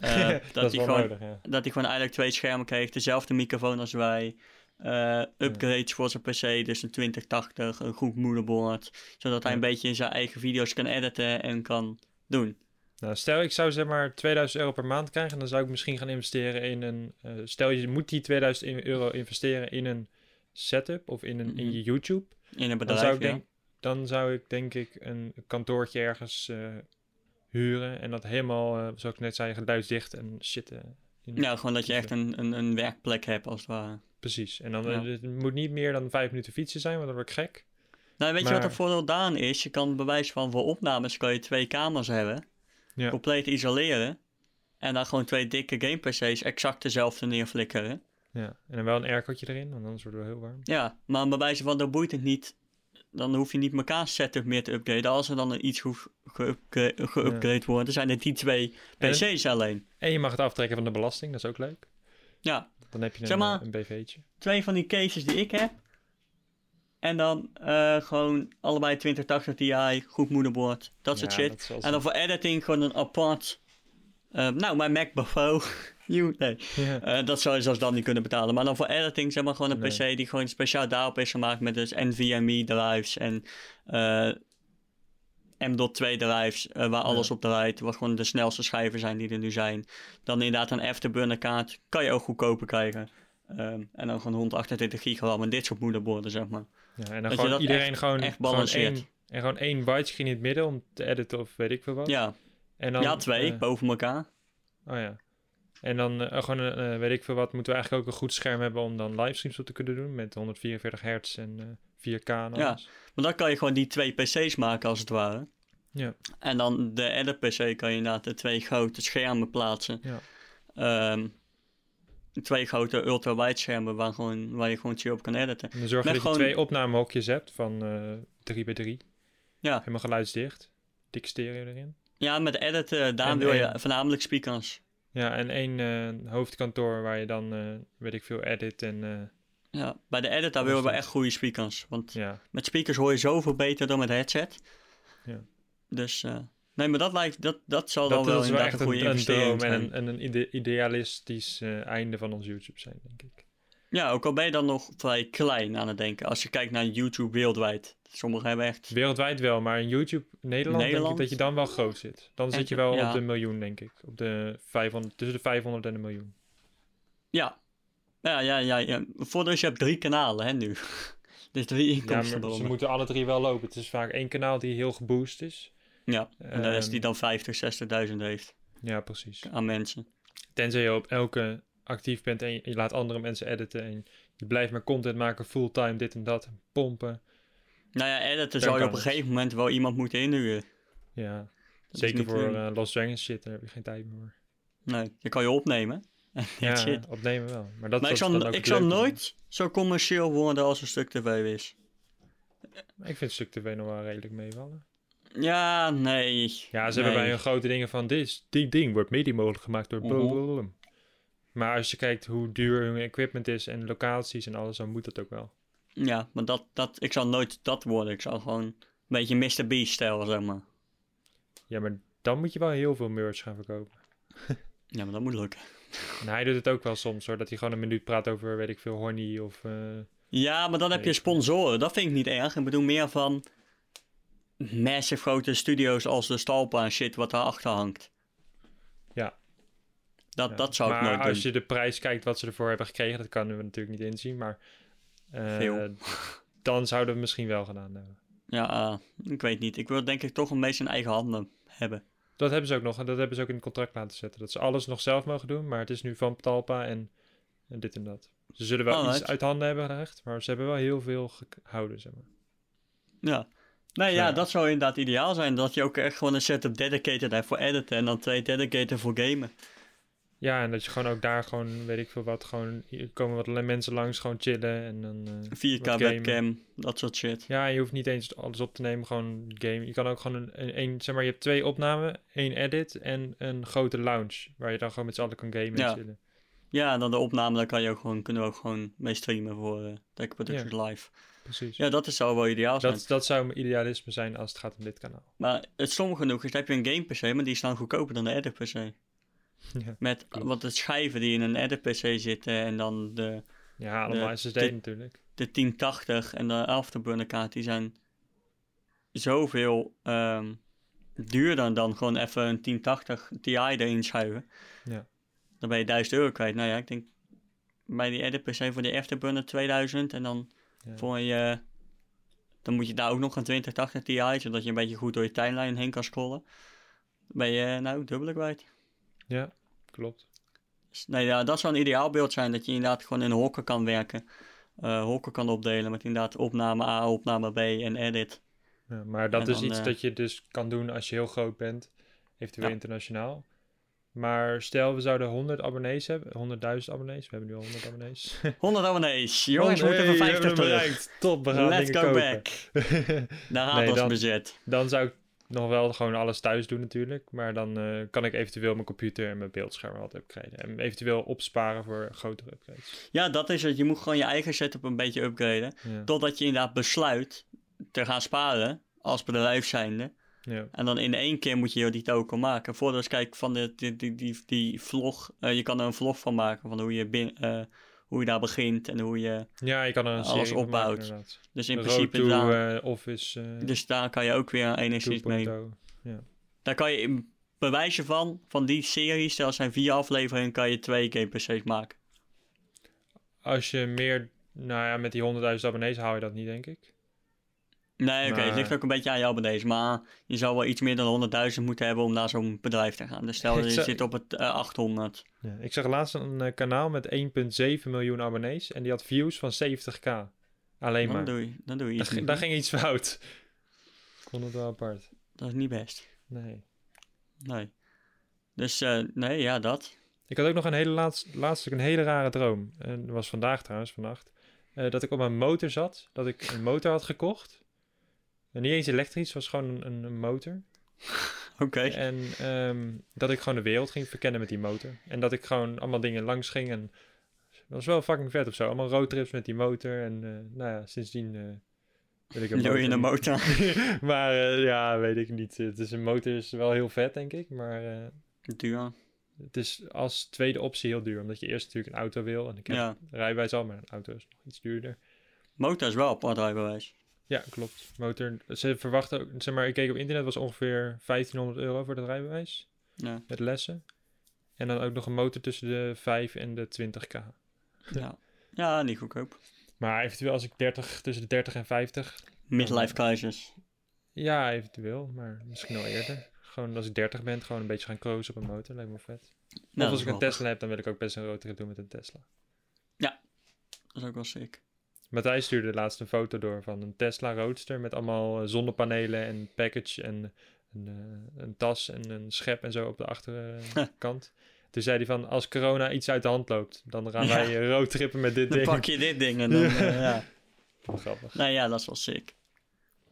Speaker 3: Eh, [LAUGHS]
Speaker 2: dat,
Speaker 3: hij gewoon
Speaker 2: nodig, ja.
Speaker 3: dat hij gewoon eigenlijk twee schermen kreeg, dezelfde microfoon als wij. eh, upgrades voor zijn PC, dus een 2080, een goed moederbord. Zodat hij
Speaker 2: Ja.
Speaker 3: een beetje zijn eigen video's kan editen en kan doen.
Speaker 2: Nou, stel ik zou zeg maar 2000 euro per maand krijgen, dan zou ik misschien gaan investeren in een. eh, stel je moet die 2000 in- euro investeren in een setup of in, een, in
Speaker 3: Mhm.
Speaker 2: je YouTube.
Speaker 3: In een
Speaker 2: Dan
Speaker 3: bedrijf,
Speaker 2: zou, ik
Speaker 3: ja.
Speaker 2: denk, dan zou ik denk ik een kantoortje ergens huren en dat helemaal, eh, zoals ik net zei, geluidsdicht en shit. eh, in.
Speaker 3: Ja, gewoon dat je echt een, een, een werkplek hebt als het ware.
Speaker 2: Precies. En dan
Speaker 3: Ja.
Speaker 2: eh, het moet niet meer dan vijf minuten fietsen zijn, want dan word ik gek.
Speaker 3: Nou, weet je wat er voordeel daaraan is? Je kan bewijs van voor opnames kan je twee kamers hebben.
Speaker 2: Ja.
Speaker 3: Compleet isoleren. En dan gewoon twee dikke game PC's exact dezelfde neerflikkeren.
Speaker 2: Ja. En dan wel een aircootje erin, want anders wordt het wel heel warm.
Speaker 3: Ja, maar bij wijze van, dan boeit het niet. Dan hoef je niet elkaar setup meer te upgraden. Als er dan iets hoeft geupgra- geupgrade wordt, dan zijn het die twee
Speaker 2: En-
Speaker 3: PC's alleen.
Speaker 2: En je mag het aftrekken van de belasting, dat is ook leuk.
Speaker 3: Ja,
Speaker 2: Dan heb je een,
Speaker 3: Zeg maar-
Speaker 2: een BV'tje.
Speaker 3: twee van die cases die ik heb. En dan eh, gewoon allebei 2080 Ti, goed moederbord, dat soort
Speaker 2: Ja,
Speaker 3: shit.
Speaker 2: dat
Speaker 3: En dan voor editing gewoon een apart. eh, nou, mijn MacBook. [LAUGHS] You- nee, eh, dat zou je zelfs dan niet kunnen betalen. Maar dan voor editing, zeg maar gewoon een
Speaker 2: Nee.
Speaker 3: PC die gewoon speciaal daarop is gemaakt met dus NVMe drives en eh, M.2 drives, eh, waar alles
Speaker 2: Ja.
Speaker 3: op draait. Wat gewoon de snelste schijven zijn die er nu zijn. Dan inderdaad een Afterburner kaart, kan je ook goedkoper krijgen. Ehm, en dan gewoon 128 gigabyte met dit soort moederborden, zeg maar.
Speaker 2: Ja, en dan
Speaker 3: Dat
Speaker 2: gewoon
Speaker 3: dat
Speaker 2: iedereen
Speaker 3: echt-
Speaker 2: gewoon,
Speaker 3: echt
Speaker 2: gewoon
Speaker 3: balanceert.
Speaker 2: één, en gewoon één widescreen in het midden om te editen of weet ik veel wat.
Speaker 3: Ja,
Speaker 2: en dan,
Speaker 3: ja twee, boven elkaar.
Speaker 2: oh ja. En dan eh, gewoon, een, eh, weet ik veel wat, moeten we eigenlijk ook een goed scherm hebben om dan livestreams op te kunnen doen met 144 hertz en eh 4K en
Speaker 3: Ja. Maar dan kan je gewoon die twee PC's maken als het ware.
Speaker 2: Ja.
Speaker 3: En dan de edit PC kan je inderdaad de twee grote schermen plaatsen.
Speaker 2: Ja.
Speaker 3: Ehm, twee grote ultra-wide schermen waar, gewoon, waar je gewoon chill op kan editen.
Speaker 2: En dan zorg je dat je
Speaker 3: gewoon-
Speaker 2: twee opnamehokjes hebt van eh 3 bij 3
Speaker 3: Ja.
Speaker 2: Helemaal geluidsdicht. Dik stereo erin.
Speaker 3: Ja, met editen, daar wil je voornamelijk speakers.
Speaker 2: Ja, en één eh, hoofdkantoor waar je dan, eh, weet ik veel, edit en eh,
Speaker 3: Ja, bij de edit daar willen we echt goede speakers. Want
Speaker 2: ja.
Speaker 3: met speakers hoor je zoveel beter dan met headset.
Speaker 2: Ja.
Speaker 3: Dus, nee, maar dat lijkt, dat, dat zal
Speaker 2: Dat,
Speaker 3: dan wel
Speaker 2: dat is wel
Speaker 3: inderdaad
Speaker 2: echt
Speaker 3: een
Speaker 2: een,
Speaker 3: goede
Speaker 2: een en
Speaker 3: zijn.
Speaker 2: een, en een ide- idealistisch einde van ons YouTube zijn, denk ik.
Speaker 3: Ja, ook al ben je dan nog vrij klein aan het denken. Als je kijkt naar YouTube wereldwijd. Sommigen hebben echt...
Speaker 2: Wereldwijd wel, maar in YouTube Nederland, denk
Speaker 3: Nederland?
Speaker 2: ik dat je dan wel groot zit. Dan
Speaker 3: En-
Speaker 2: zit je wel
Speaker 3: ja.
Speaker 2: op de miljoen, denk ik. Op de 500, tussen de 500 en de miljoen.
Speaker 3: Ja. Ja, ja, ja. ja. Voor dus je hebt drie kanalen, hè, nu. [LAUGHS] dus drie
Speaker 2: Ja,
Speaker 3: inkomsten.
Speaker 2: maar ze moeten alle drie wel lopen. Het is vaak één kanaal die heel geboost is.
Speaker 3: Ja, en de rest
Speaker 2: Ehm,
Speaker 3: die dan 50, 60.000 heeft
Speaker 2: Ja, precies.
Speaker 3: aan mensen.
Speaker 2: Tenzij je op elke actief bent en je, je laat andere mensen editen en je blijft maar content maken, fulltime, dit en dat, en pompen.
Speaker 3: Nou ja, editen zou je op een gegeven moment wel iemand moeten inhuren.
Speaker 2: Ja,
Speaker 3: Dat
Speaker 2: zeker voor
Speaker 3: eh,
Speaker 2: Lost Dragons shit, daar heb je geen tijd meer voor.
Speaker 3: Nee, je kan je opnemen. [LAUGHS]
Speaker 2: Ja,
Speaker 3: shit.
Speaker 2: opnemen wel. Maar, dat,
Speaker 3: Maar ik zal, ik zal nooit zo commercieel worden als een stuk tv is.
Speaker 2: Ik vind Stuk TV nog wel redelijk meevallen.
Speaker 3: Ja, nee.
Speaker 2: Ja, ze hebben bij hun grote dingen van, dit, die ding wordt mede mogelijk gemaakt door
Speaker 3: Mhm.
Speaker 2: blablabla. Maar als je kijkt hoe duur hun equipment is en locaties en alles, dan moet dat ook wel.
Speaker 3: Ja, maar dat, dat, ik zal nooit dat worden. Ik zal gewoon een beetje Mr. Beast-stijl, zeg maar.
Speaker 2: Ja, maar dan moet je wel heel veel merch gaan verkopen. [LAUGHS]
Speaker 3: Ja, maar dat moet lukken. [LAUGHS]
Speaker 2: En hij doet het ook wel soms hoor, dat hij gewoon een minuut praat over, weet ik veel, horny of... eh,
Speaker 3: Ja, maar dan heb je sponsoren. Dat vind ik niet erg. Ik bedoel meer van massive grote studio's als de Stalpa en shit wat daarachter hangt. Dat,
Speaker 2: ja.
Speaker 3: dat zou
Speaker 2: maar
Speaker 3: ik nooit
Speaker 2: als
Speaker 3: doen.
Speaker 2: je de prijs kijkt wat ze ervoor hebben gekregen, dat kunnen we natuurlijk niet inzien, maar... eh,
Speaker 3: Veel. [LAUGHS]
Speaker 2: dan zouden we misschien wel gedaan hebben.
Speaker 3: Ja, eh, ik weet niet. Ik wil denk ik toch een beetje in eigen handen hebben.
Speaker 2: Dat hebben ze ook nog, en dat hebben ze ook in het contract laten zetten. Dat ze alles nog zelf mogen doen, maar het is nu van Talpa en, en dit en dat. Ze zullen wel iets uit handen hebben gelegd, maar ze hebben wel heel veel gehouden, zeg maar.
Speaker 3: Ja. Nee,
Speaker 2: Ja.
Speaker 3: ja, dat zou inderdaad ideaal zijn. Dat je ook echt gewoon een setup dedicated hebt voor editen en dan twee dedicated voor gamen.
Speaker 2: Ja, en dat je gewoon ook daar gewoon, weet ik veel wat, gewoon, hier komen wat mensen langs, gewoon chillen en dan... eh,
Speaker 3: 4K
Speaker 2: wat gamen.
Speaker 3: webcam, dat soort shit.
Speaker 2: Ja, je hoeft niet eens alles op te nemen, gewoon game. Je kan ook gewoon een, een, een- zeg maar, je hebt twee opnamen, één edit en een grote lounge, waar je dan gewoon met z'n allen kan gamen
Speaker 3: Ja.
Speaker 2: en chillen.
Speaker 3: Ja, en dan de opname, daar kan je ook gewoon, kunnen we ook gewoon mee streamen voor uh, Tech Productions Live.
Speaker 2: Precies.
Speaker 3: Ja, dat is, zou wel ideaal zijn.
Speaker 2: dat, dat zou mijn idealisme zijn als het gaat om dit kanaal.
Speaker 3: Maar het stom genoeg is, dan heb je een game PC, maar die is dan goedkoper dan de edit PC.
Speaker 2: Ja. [LAUGHS]
Speaker 3: Met wat de schijven die in een edit PC zitten en dan de
Speaker 2: Ja, allemaal
Speaker 3: De-
Speaker 2: SSD
Speaker 3: de-
Speaker 2: natuurlijk.
Speaker 3: De 1080 en de Afterburner kaart, die zijn zoveel ehm, duurder dan gewoon even een 1080 Ti erin schuiven.
Speaker 2: Ja.
Speaker 3: Dan ben je 1000 euro kwijt. Nou ja, ik denk bij die edit PC voor die Afterburner 2000 en dan
Speaker 2: Ja.
Speaker 3: voor je... Dan moet je daar ook nog een 2080 Ti, zodat je een beetje goed door je timeline heen kan scrollen. Dan ben je nou dubbele kwijt.
Speaker 2: Ja, klopt.
Speaker 3: Nee, ja, dat zou een ideaal beeld zijn, dat je inderdaad gewoon in hokken kan werken. eh hokken kan opdelen met inderdaad opname A, opname B en edit.
Speaker 2: Ja, maar dat
Speaker 3: En
Speaker 2: is
Speaker 3: dan,
Speaker 2: iets
Speaker 3: eh,
Speaker 2: dat je dus kan doen als je heel groot bent, eventueel
Speaker 3: Ja.
Speaker 2: internationaal. Maar stel, we zouden 100 abonnees hebben, 100.000 abonnees. We hebben nu al 100 abonnees. [LAUGHS]
Speaker 3: 100 abonnees. Jongens, we moeten
Speaker 2: Hey,
Speaker 3: even
Speaker 2: we
Speaker 3: 50
Speaker 2: hebben hem
Speaker 3: terug.
Speaker 2: bereikt. Top, we gaan
Speaker 3: Let's go
Speaker 2: kopen.
Speaker 3: back. [LAUGHS] Daar gaat
Speaker 2: Nee,
Speaker 3: ons
Speaker 2: dan-
Speaker 3: budget.
Speaker 2: Dan zou ik nog wel gewoon alles thuis doen natuurlijk. Maar dan eh, kan ik eventueel mijn computer en mijn beeldscherm wat upgraden. En eventueel opsparen voor grotere upgrades.
Speaker 3: Ja, dat is het. Je moet gewoon je eigen setup een beetje upgraden.
Speaker 2: Ja.
Speaker 3: Totdat je inderdaad besluit te gaan sparen als bedrijf zijnde.
Speaker 2: ja.
Speaker 3: En dan in één keer moet je die token maken. Voordat eens kijken van de, die, die, die, die vlog. eh, je kan er een vlog van maken van hoe je, bin, eh, hoe je daar begint en hoe je...
Speaker 2: ja, je kan er een
Speaker 3: Alles
Speaker 2: maken,
Speaker 3: opbouwt. Dus in principe...
Speaker 2: to,
Speaker 3: daar,
Speaker 2: eh, Office eh
Speaker 3: dus daar kan je ook weer enigszins mee
Speaker 2: 2.0.
Speaker 3: Daar kan je bewijzen van, van die serie, stel zijn vier afleveringen, kan je twee gamePC's maken.
Speaker 2: Als je meer, nou ja, met die 100.000 abonnees haal je dat niet, denk ik.
Speaker 3: Nee, oké, het ligt ook een beetje aan jou bij deze, maar je zou wel iets meer dan 100.000 moeten hebben om naar zo'n bedrijf te gaan. Dus stel je zit op het eh, 800.
Speaker 2: Ja, ik zag laatst een eh, kanaal met 1,7 miljoen abonnees en die had views van 70k. Alleen
Speaker 3: Dan
Speaker 2: maar.
Speaker 3: doe je, dan doe je iets
Speaker 2: daar ging iets fout. Ik vond het wel apart.
Speaker 3: Dat is niet best.
Speaker 2: Nee.
Speaker 3: Nee. Dus eh, nee, ja, dat.
Speaker 2: Ik had ook nog een hele laatst, laatst ook een hele rare droom. En dat was vandaag trouwens, vannacht. eh, dat ik op mijn motor zat. Dat ik een motor had gekocht. En niet eens elektrisch, het was gewoon een, een motor. [LAUGHS]
Speaker 3: Oké.
Speaker 2: En ehm, dat ik gewoon de wereld ging verkennen met die motor. En dat ik gewoon allemaal dingen langs ging. En dat was wel fucking vet of zo. Allemaal roadtrips met die motor. En eh, nou ja, sindsdien eh wil ik een
Speaker 3: Doe je een motor. [LAUGHS]
Speaker 2: maar eh, ja, weet ik niet. Het is een motor is wel heel vet, denk ik. Maar
Speaker 3: Duur.
Speaker 2: het is als tweede optie heel duur. Omdat je eerst natuurlijk een auto wil. En ik heb
Speaker 3: Ja.
Speaker 2: rijbewijs al, maar een auto is nog iets duurder.
Speaker 3: Motor is wel apart rijbewijs.
Speaker 2: Ja, klopt. Motor. Ze verwachten ook, zeg maar, ik keek op internet, was ongeveer 1500 euro voor dat rijbewijs.
Speaker 3: Ja.
Speaker 2: Met lessen. En dan ook nog een motor tussen de 5 en de 20k.
Speaker 3: Ja. ja, niet goedkoop.
Speaker 2: Maar eventueel als ik 30, tussen de 30 en 50.
Speaker 3: Midlife crisis.
Speaker 2: Ja, eventueel. Maar misschien al eerder. Gewoon als ik 30 ben, gewoon een beetje gaan cruisen op een motor. Lijkt me vet.
Speaker 3: Nou,
Speaker 2: of als ik een Tesla heb, dan wil ik ook best een roadtrip doen met een Tesla.
Speaker 3: Dat is ook wel sick.
Speaker 2: Matthijs stuurde laatst een foto door van een Tesla Roadster met allemaal eh, zonnepanelen en package en een, eh, een tas en een schep en zo op de achterkant. [LAUGHS] Toen zei hij van, als corona iets uit de hand loopt, dan gaan
Speaker 3: Ja.
Speaker 2: wij eh, roadtrippen met dit
Speaker 3: Dan
Speaker 2: ding.
Speaker 3: pak je dit ding en [LAUGHS] dan, ja.
Speaker 2: Grappig.
Speaker 3: Nou ja, dat is wel sick.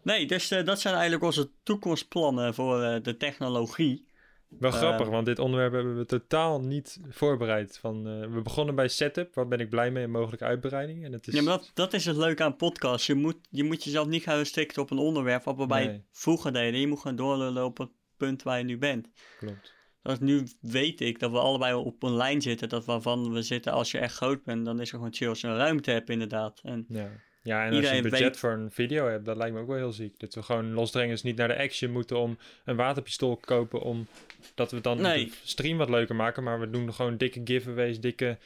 Speaker 3: Nee, dus dat zijn eigenlijk onze toekomstplannen voor de technologie.
Speaker 2: Wel
Speaker 3: Eh,
Speaker 2: grappig, want dit onderwerp hebben we totaal niet voorbereid. Van, eh, we begonnen bij setup, waar ben ik blij mee en mogelijke uitbreiding. En het is...
Speaker 3: Ja, maar dat, dat is het leuke aan podcasts. Je moet, je moet jezelf niet gaan restricten op een onderwerp wat we bij vroeger deden. Je moet gewoon doorlullen op het punt waar je nu bent.
Speaker 2: Klopt.
Speaker 3: Dat nu weet ik dat we allebei op een lijn zitten. Dat waarvan we zitten als je echt groot bent. Dan is er gewoon chill als je een ruimte hebt inderdaad. En
Speaker 2: Ja. Ja, en als je een budget
Speaker 3: weet-
Speaker 2: voor een video hebt, dat lijkt me ook wel heel ziek. Dat we gewoon losdrengers niet naar de action moeten om een waterpistool te kopen. Om dat we dan
Speaker 3: Nee.
Speaker 2: de stream wat leuker maken. Maar we doen gewoon dikke giveaways, dikke,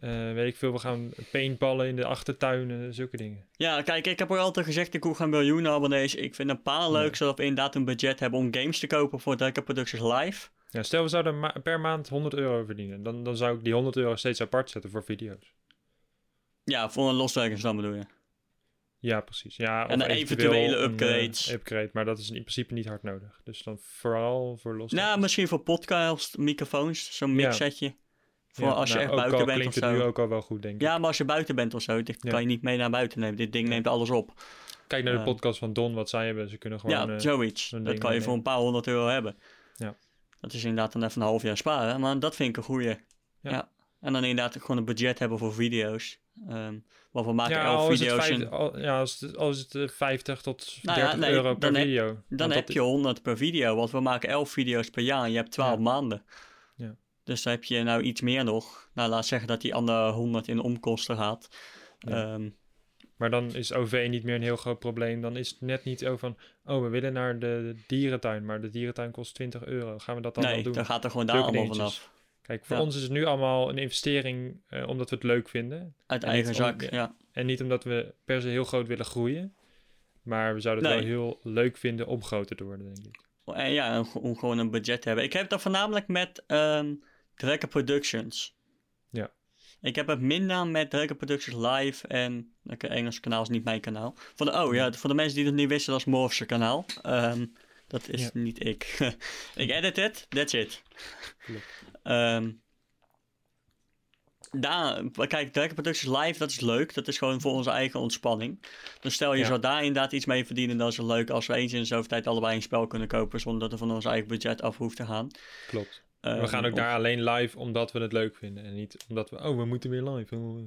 Speaker 2: eh, weet ik veel. We gaan paintballen in de achtertuin, eh, zulke dingen.
Speaker 3: ja, kijk, ik heb ook altijd gezegd, ik hoef geen miljoenen abonnees. Ik vind een paar leuk,
Speaker 2: Nee.
Speaker 3: zodat we inderdaad een budget hebben om games te kopen voor Dekker Productions Live.
Speaker 2: Ja, stel we zouden ma- per maand 100 euro verdienen. Dan, dan zou ik die 100 euro steeds apart zetten voor video's.
Speaker 3: Ja, voor een loswerkers dan bedoel je.
Speaker 2: Ja, precies. Ja,
Speaker 3: En een eventuele
Speaker 2: eh,
Speaker 3: upgrades.
Speaker 2: upgrade, maar dat is in principe niet hard nodig. Dus dan vooral voor los.
Speaker 3: Nou, misschien voor podcast, microfoons, zo'n
Speaker 2: Ja.
Speaker 3: mixsetje. Voor
Speaker 2: Ja,
Speaker 3: als je
Speaker 2: nou,
Speaker 3: echt buiten bent of
Speaker 2: klinkt het nu
Speaker 3: zo.
Speaker 2: ook al wel goed, denk ik.
Speaker 3: Ja, maar als je buiten bent of zo, dit
Speaker 2: Ja.
Speaker 3: kan je niet mee naar buiten nemen. Dit ding neemt alles op.
Speaker 2: Kijk naar de
Speaker 3: Eh,
Speaker 2: podcast van Don, wat zij hebben. Ze kunnen gewoon...
Speaker 3: ja,
Speaker 2: eh,
Speaker 3: zoiets. Dat kan je voor een paar honderd euro hebben.
Speaker 2: Ja.
Speaker 3: Dat is inderdaad dan even een half jaar sparen, maar dat vind ik een goeie. Ja. En dan inderdaad gewoon een budget hebben voor video's. Ehm want we maken
Speaker 2: ja,
Speaker 3: elf video's
Speaker 2: vijf,
Speaker 3: en
Speaker 2: al, ja, als het, als het eh, 50 tot
Speaker 3: Nou ja,
Speaker 2: 30
Speaker 3: nee,
Speaker 2: euro per
Speaker 3: heb-
Speaker 2: video.
Speaker 3: dan
Speaker 2: Want
Speaker 3: heb je 100 per video, want we maken elf video's per jaar en je hebt 12
Speaker 2: Ja.
Speaker 3: maanden.
Speaker 2: Ja.
Speaker 3: Dus dan heb je nou iets meer nog. Nou, laat zeggen dat die andere 100 in omkosten gaat. Ehm,
Speaker 2: Maar dan is OV niet meer een heel groot probleem. Dan is het net niet zo van, oh, we willen naar de dierentuin, maar de dierentuin kost 20 euro. Gaan we dat dan wel
Speaker 3: nee,
Speaker 2: doen?
Speaker 3: dan gaat er gewoon daar allemaal
Speaker 2: dingetjes.
Speaker 3: vanaf.
Speaker 2: Kijk, voor
Speaker 3: Ja.
Speaker 2: ons is het nu allemaal een investering eh, omdat we het leuk vinden.
Speaker 3: Uit
Speaker 2: En
Speaker 3: eigen
Speaker 2: om-
Speaker 3: zak,
Speaker 2: ja. En niet omdat we per se heel groot willen groeien. Maar we zouden het
Speaker 3: Nee.
Speaker 2: wel heel leuk vinden om groter te worden, denk ik.
Speaker 3: En ja, om, gewoon een budget te hebben. Ik heb dat voornamelijk met Drekker Productions.
Speaker 2: Ja.
Speaker 3: Ik heb het minder met Drekker Productions Live en het Engelse kanaal is niet mijn kanaal. Voor de, oh ja, voor de mensen die het niet wisten, dat is Morse kanaal. Ehm, dat is
Speaker 2: Ja.
Speaker 3: niet ik. [LAUGHS] ik edit het, that's it.
Speaker 2: Klopt.
Speaker 3: Ehm, daar, kijk, Drekker Productions Live, dat is leuk. Dat is gewoon voor onze eigen ontspanning. Dus stel je
Speaker 2: Ja.
Speaker 3: zou daar inderdaad iets mee verdienen, dat is wel leuk als we eens in de zoveel tijd allebei een spel kunnen kopen zonder dat er van ons eigen budget af hoeft te gaan.
Speaker 2: Klopt.
Speaker 3: Ehm,
Speaker 2: we gaan ook
Speaker 3: of-
Speaker 2: daar alleen live omdat we het leuk vinden. En niet omdat we, oh, we moeten weer live. Oh,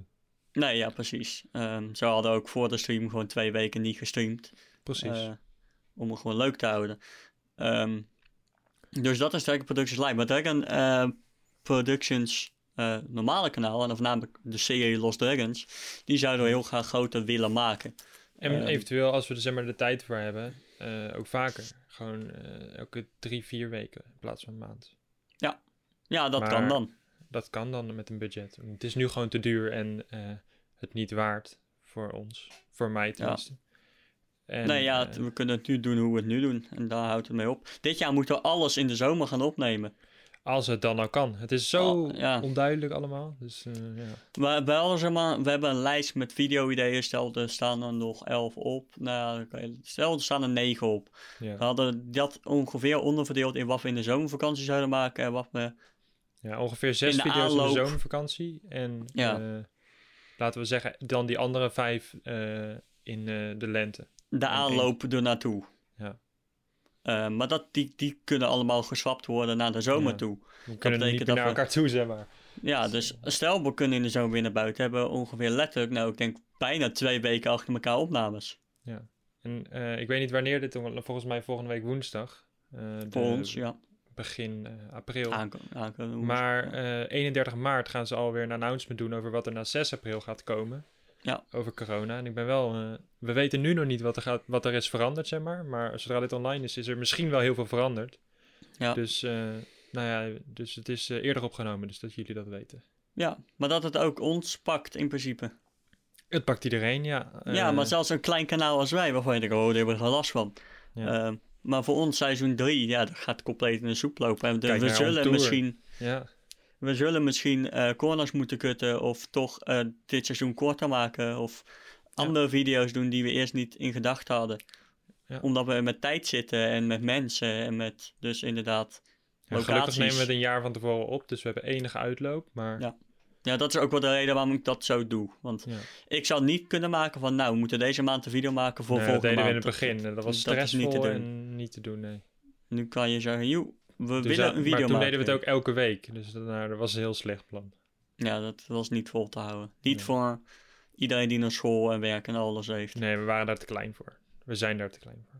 Speaker 3: Nee, ja, precies. Ehm zo hadden ook voor de stream gewoon twee weken niet gestreamd.
Speaker 2: Precies.
Speaker 3: eh, om het gewoon leuk te houden. Ehm, dus dat is Dragon Productions Live. Maar Dragon eh, Productions eh, normale kanaal, en dan voornamelijk de serie Lost Dragons, die zouden we heel graag groter willen maken.
Speaker 2: en
Speaker 3: ehm,
Speaker 2: eventueel, als we er zeg maar de tijd voor hebben, eh, ook vaker. Gewoon elke drie, vier weken in plaats van een maand.
Speaker 3: Ja, dat
Speaker 2: Maar-
Speaker 3: kan dan.
Speaker 2: Dat kan dan met een budget. Het is nu gewoon te duur en het niet waard voor ons. Voor mij tenminste. En,
Speaker 3: nee, ja,
Speaker 2: eh,
Speaker 3: het- we kunnen het nu doen hoe we het nu doen. En daar houdt het mee op. Dit jaar moeten we alles in de zomer gaan opnemen.
Speaker 2: als het dan al kan. Het is zo
Speaker 3: Oh, ja.
Speaker 2: onduidelijk allemaal. Dus eh, ja.
Speaker 3: Bij alles, zeg maar, we hebben een lijst met video-ideeën. Stel, er staan er nog elf op. Nou, stel, er staan er negen op.
Speaker 2: Ja.
Speaker 3: We hadden dat ongeveer onderverdeeld in wat we in de zomervakantie zouden maken. En wat we...
Speaker 2: ja, ongeveer zes
Speaker 3: In
Speaker 2: video's in de zomervakantie. En
Speaker 3: Ja.
Speaker 2: eh, laten we zeggen, dan die andere vijf in de lente.
Speaker 3: De aanloop ernaartoe.
Speaker 2: Ja.
Speaker 3: Eh, maar dat, die, die kunnen allemaal geswapt worden naar de zomer
Speaker 2: Ja.
Speaker 3: toe.
Speaker 2: We kunnen niet
Speaker 3: dat
Speaker 2: naar
Speaker 3: we-
Speaker 2: elkaar toe, zeg maar.
Speaker 3: Ja, dus stel we kunnen in de zomer weer naar buiten. Hebben ongeveer letterlijk, nou ik denk bijna twee weken achter elkaar opnames.
Speaker 2: En eh, ik weet niet wanneer dit, volgens mij volgende week woensdag. eh,
Speaker 3: Voor ons, ja.
Speaker 2: Begin april.
Speaker 3: Aanko- aankomende
Speaker 2: Maar
Speaker 3: woensdag, ja.
Speaker 2: eh 31 maart gaan ze alweer een announcement doen over wat er na 6 april gaat komen.
Speaker 3: Ja.
Speaker 2: Over corona. En ik ben wel. eh, we weten nu nog niet wat er, gaat, wat er is veranderd, zeg maar. Maar zodra dit online is, is er misschien wel heel veel veranderd.
Speaker 3: Ja.
Speaker 2: Dus, eh, nou ja, dus het is eh, eerder opgenomen, dus dat jullie dat weten.
Speaker 3: ja, maar dat het ook ons pakt in principe.
Speaker 2: Het pakt iedereen, ja.
Speaker 3: ja, maar zelfs een klein kanaal als wij, waarvan je denkt, oh, daar hebben we geen last van.
Speaker 2: Ja.
Speaker 3: Maar voor ons seizoen 3, ja, dat gaat compleet in de soep lopen. En we, zullen misschien,
Speaker 2: ja.
Speaker 3: We zullen misschien eh, corners moeten kutten of toch eh, dit seizoen korter maken. Of andere video's doen die we eerst niet in gedachten hadden.
Speaker 2: Ja.
Speaker 3: Omdat we met tijd zitten en met mensen en met dus inderdaad
Speaker 2: Ja, gelukkig
Speaker 3: locaties.
Speaker 2: nemen we het een jaar van tevoren op, dus we hebben enige uitloop. Maar
Speaker 3: Ja. Ja, dat is ook wel de reden waarom ik dat zo doe. Want
Speaker 2: Ja.
Speaker 3: ik zou niet kunnen maken van, nou, we moeten deze maand een video maken voor
Speaker 2: Nee, dat
Speaker 3: volgende
Speaker 2: deden we in
Speaker 3: maand.
Speaker 2: het begin. Dat was
Speaker 3: dat
Speaker 2: stressvol
Speaker 3: niet te doen.
Speaker 2: en niet te doen, nee.
Speaker 3: Nu kan je zeggen, joh, we
Speaker 2: Dus
Speaker 3: willen een video
Speaker 2: maar toen
Speaker 3: maken.
Speaker 2: deden we het ook elke week. Dus dat, nou, dat was een heel slecht plan.
Speaker 3: Ja, dat was niet vol te houden. Niet
Speaker 2: Nee.
Speaker 3: voor iedereen die naar school en werk en alles heeft.
Speaker 2: Nee, we waren daar te klein voor. We zijn daar te klein voor.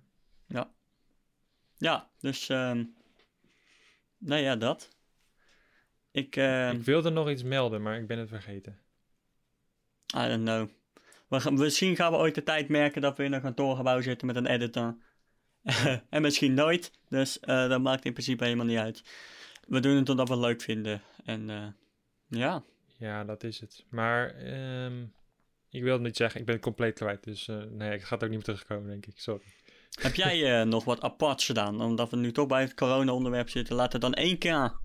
Speaker 3: Ja, dus, ehm nou ja, dat. Ik, ehm
Speaker 2: ik wilde nog iets melden, maar ik ben het vergeten.
Speaker 3: I don't know. We gaan, misschien gaan we ooit de tijd merken dat we in een kantoorgebouw zitten met een editor. [LAUGHS] en misschien nooit. Dus eh, dat maakt in principe helemaal niet uit. We doen het omdat we het leuk vinden. En eh, ja,
Speaker 2: Ja, dat is het. Maar ehm, ik wil het niet zeggen. Ik ben het compleet kwijt. Dus eh, nee, ik ga het ook niet meer terugkomen, denk ik. Sorry.
Speaker 3: heb jij nog wat aparts gedaan? Omdat we nu toch bij het corona-onderwerp zitten. We het dan één keer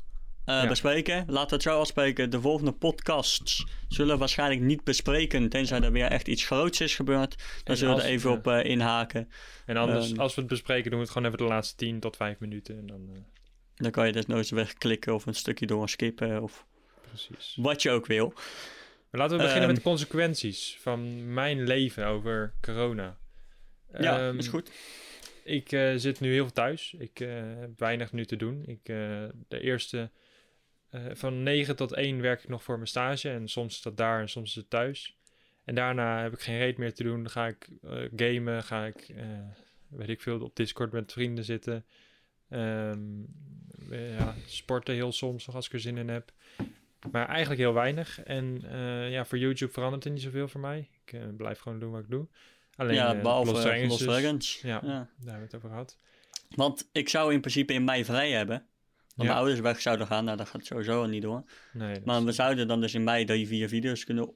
Speaker 3: eh,
Speaker 2: Ja.
Speaker 3: bespreken. Laten we het zo afspreken. De volgende podcasts zullen we waarschijnlijk niet bespreken. Tenzij er weer echt iets groots is gebeurd. Dan
Speaker 2: En
Speaker 3: zullen we er even op eh, inhaken.
Speaker 2: En anders,
Speaker 3: Ehm.
Speaker 2: als we het bespreken, doen we het gewoon even de laatste 10 tot 5 minuten. En dan, eh,
Speaker 3: Dan kan je dus nooit wegklikken of een stukje doorskippen. Of
Speaker 2: precies.
Speaker 3: wat je ook wil.
Speaker 2: Maar laten we beginnen
Speaker 3: Ehm.
Speaker 2: met de consequenties van mijn leven over corona.
Speaker 3: Ja,
Speaker 2: Ehm,
Speaker 3: is goed.
Speaker 2: Ik zit nu heel veel thuis. Ik heb weinig nu te doen. Ik, de eerste eh, van 9 tot 1 werk ik nog voor mijn stage. En soms is dat daar en soms is het thuis. En daarna heb ik geen reet meer te doen. Dan ga ik eh, gamen, ga ik, eh, weet ik veel, op Discord met vrienden zitten. Ehm, eh, ja, sporten heel soms nog als ik er zin in heb. Maar eigenlijk heel weinig. En ja, voor YouTube verandert er niet zoveel voor mij. Ik blijf gewoon doen wat ik doe. Alleen
Speaker 3: ja,
Speaker 2: eh,
Speaker 3: behalve
Speaker 2: dus- ja,
Speaker 3: Ja.
Speaker 2: daar hebben we het over gehad.
Speaker 3: Want ik zou in principe in mei vrij hebben. Want
Speaker 2: Ja.
Speaker 3: mijn ouders weg zouden gaan. Nou, dat gaat sowieso al niet door.
Speaker 2: Nee,
Speaker 3: Maar we zouden dan dus in mei die vier video's kunnen,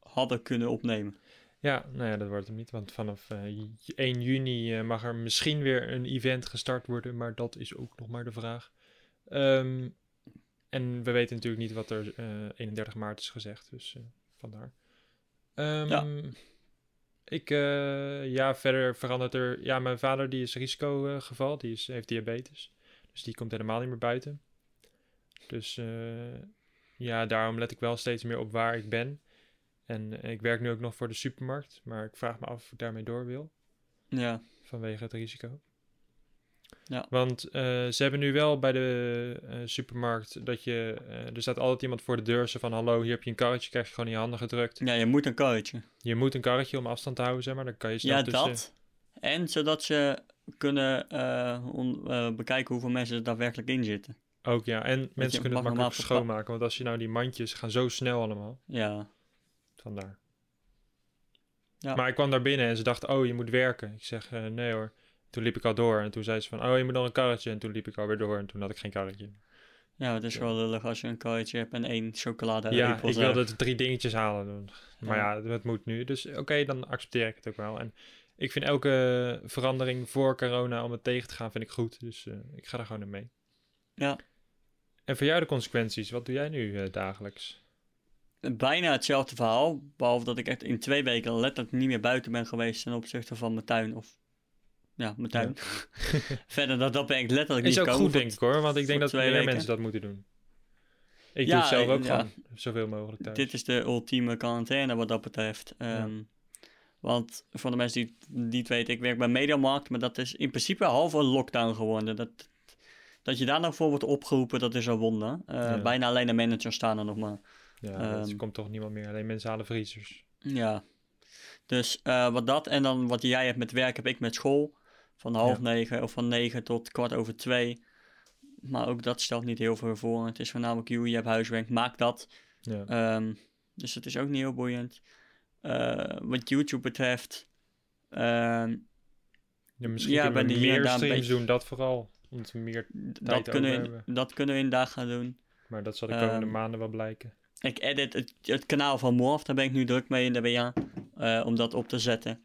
Speaker 3: hadden kunnen opnemen.
Speaker 2: Ja, nou ja, dat wordt hem niet. Want vanaf eh, j- 1 juni eh, mag er misschien weer een event gestart worden. Maar dat is ook nog maar de vraag. Ehm, en we weten natuurlijk niet wat er eh 31 maart is gezegd. Dus eh, vandaar. Ehm,
Speaker 3: Ja.
Speaker 2: Ik, eh, ja, verder verandert er... Ja, mijn vader die is risicogeval. Die is, heeft diabetes. Dus die komt helemaal niet meer buiten. Dus eh, ja, daarom let ik wel steeds meer op waar ik ben. En eh, ik werk nu ook nog voor de supermarkt, maar ik vraag me af of ik daarmee door wil,
Speaker 3: Ja,
Speaker 2: vanwege het risico.
Speaker 3: Ja.
Speaker 2: Want eh, ze hebben nu wel bij de supermarkt dat je, er staat altijd iemand voor de deur, zo van hallo, hier heb je een karretje, krijg je gewoon in je handen gedrukt.
Speaker 3: ja je moet een karretje.
Speaker 2: Je moet een karretje om afstand te houden, zeg maar, dan kan je snel
Speaker 3: Ja,
Speaker 2: tussen...
Speaker 3: dat. En zodat ze kunnen eh, on- eh, bekijken hoeveel mensen er daadwerkelijk in zitten.
Speaker 2: Ook ja, en mensen kunnen het makkelijk schoonmaken, want als je nou die mandjes gaan zo snel allemaal,
Speaker 3: Ja,
Speaker 2: vandaar.
Speaker 3: Ja.
Speaker 2: Maar ik kwam daar binnen en ze dachten, oh, je moet werken. Ik zeg, eh, nee hoor. Toen liep ik al door en toen zei ze van, oh, je moet nog een karretje. En toen liep ik alweer door en toen had ik geen karretje.
Speaker 3: ja het is
Speaker 2: Ja.
Speaker 3: wel lullig als je een karretje hebt en één chocolade
Speaker 2: ja, ik wilde de drie dingetjes halen. Maar
Speaker 3: Ja.
Speaker 2: ja, het moet nu. Dus oké, dan accepteer ik het ook wel. En ik vind elke verandering voor corona om het tegen te gaan, vind ik goed. Dus eh, ik ga er gewoon in mee.
Speaker 3: Ja.
Speaker 2: En voor jou de consequenties, wat doe jij nu eh, dagelijks?
Speaker 3: Bijna hetzelfde verhaal, behalve dat ik echt in twee weken letterlijk niet meer buiten ben geweest ten opzichte van mijn tuin. Of ja, mijn tuin. [LAUGHS] Verder dat, dat ben ik letterlijk
Speaker 2: Is
Speaker 3: niet
Speaker 2: ook
Speaker 3: gekomen
Speaker 2: goed, denk ik hoor. Want ik denk dat meer
Speaker 3: weken.
Speaker 2: mensen dat moeten doen. Ik
Speaker 3: Ja,
Speaker 2: doe het zelf ook
Speaker 3: ja.
Speaker 2: gewoon zoveel mogelijk thuis.
Speaker 3: Dit is de ultieme quarantaine wat dat betreft. Ehm, Want voor de mensen die het niet weten, ik werk bij Mediamarkt, maar dat is in principe halve lockdown geworden. Dat, dat je daar nog voor wordt opgeroepen, dat is een wonder. Eh,
Speaker 2: Ja.
Speaker 3: Bijna alleen de managers staan er nog maar.
Speaker 2: Ja, er
Speaker 3: Ehm,
Speaker 2: komt toch niemand meer. Alleen mensen halen vriezers.
Speaker 3: Ja. Dus eh, wat dat en dan wat jij hebt met werk, heb ik met school. Van half
Speaker 2: Ja.
Speaker 3: negen of van negen tot kwart over twee. Maar ook dat stelt niet heel veel voor. Het is voornamelijk you, je hebt huiswerk, maak dat.
Speaker 2: Ja.
Speaker 3: Ehm, dus het is ook niet heel boeiend. Eh, wat YouTube betreft, ehm,
Speaker 2: ja misschien
Speaker 3: ja,
Speaker 2: kunnen we meer streams doen, dat vooral. Omdat we meer...
Speaker 3: dat,
Speaker 2: Tijd
Speaker 3: kunnen
Speaker 2: over
Speaker 3: we,
Speaker 2: hebben.
Speaker 3: dat kunnen we inderdaad gaan doen.
Speaker 2: Maar dat zal de komende
Speaker 3: Ehm,
Speaker 2: maanden wel blijken.
Speaker 3: Ik edit het, het kanaal van Morf, daar ben ik nu druk mee in de WA, eh, om dat op te zetten.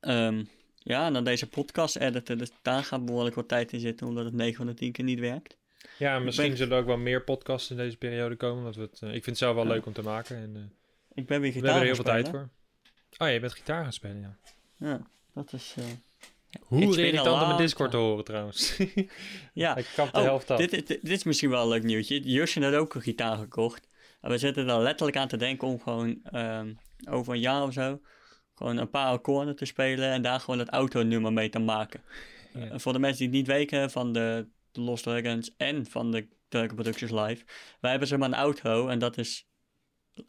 Speaker 3: Ehm, ja, en dan deze podcast editen, dus daar gaat behoorlijk wat tijd in zitten, omdat het 9 van de 10 keer niet werkt.
Speaker 2: Ja, misschien zullen er ook wel meer podcasts in deze periode komen. Want we het, eh, ik vind het zelf wel
Speaker 3: Ja.
Speaker 2: leuk om te maken. En,
Speaker 3: Ik ben weer
Speaker 2: we
Speaker 3: gitaar
Speaker 2: hebben er heel veel tijd voor. Oh, je bent gitaar gaan spelen, ja.
Speaker 3: Ja, dat is... eh,
Speaker 2: Hoe irritant om mijn Discord te horen trouwens. [LAUGHS]
Speaker 3: ja,
Speaker 2: ik kap de
Speaker 3: Oh,
Speaker 2: helft af.
Speaker 3: dit, dit, dit is misschien wel een leuk nieuwtje. Jusje had ook een gitaar gekocht. En we zitten er letterlijk aan te denken om gewoon ehm, over een jaar of zo... gewoon een paar akkoorden te spelen en daar gewoon het autonummer mee te maken.
Speaker 2: Ja.
Speaker 3: Voor de mensen die het niet weten van de, Lost Dragons en van de Dragon Productions Live. Wij hebben zeg maar een outro en dat is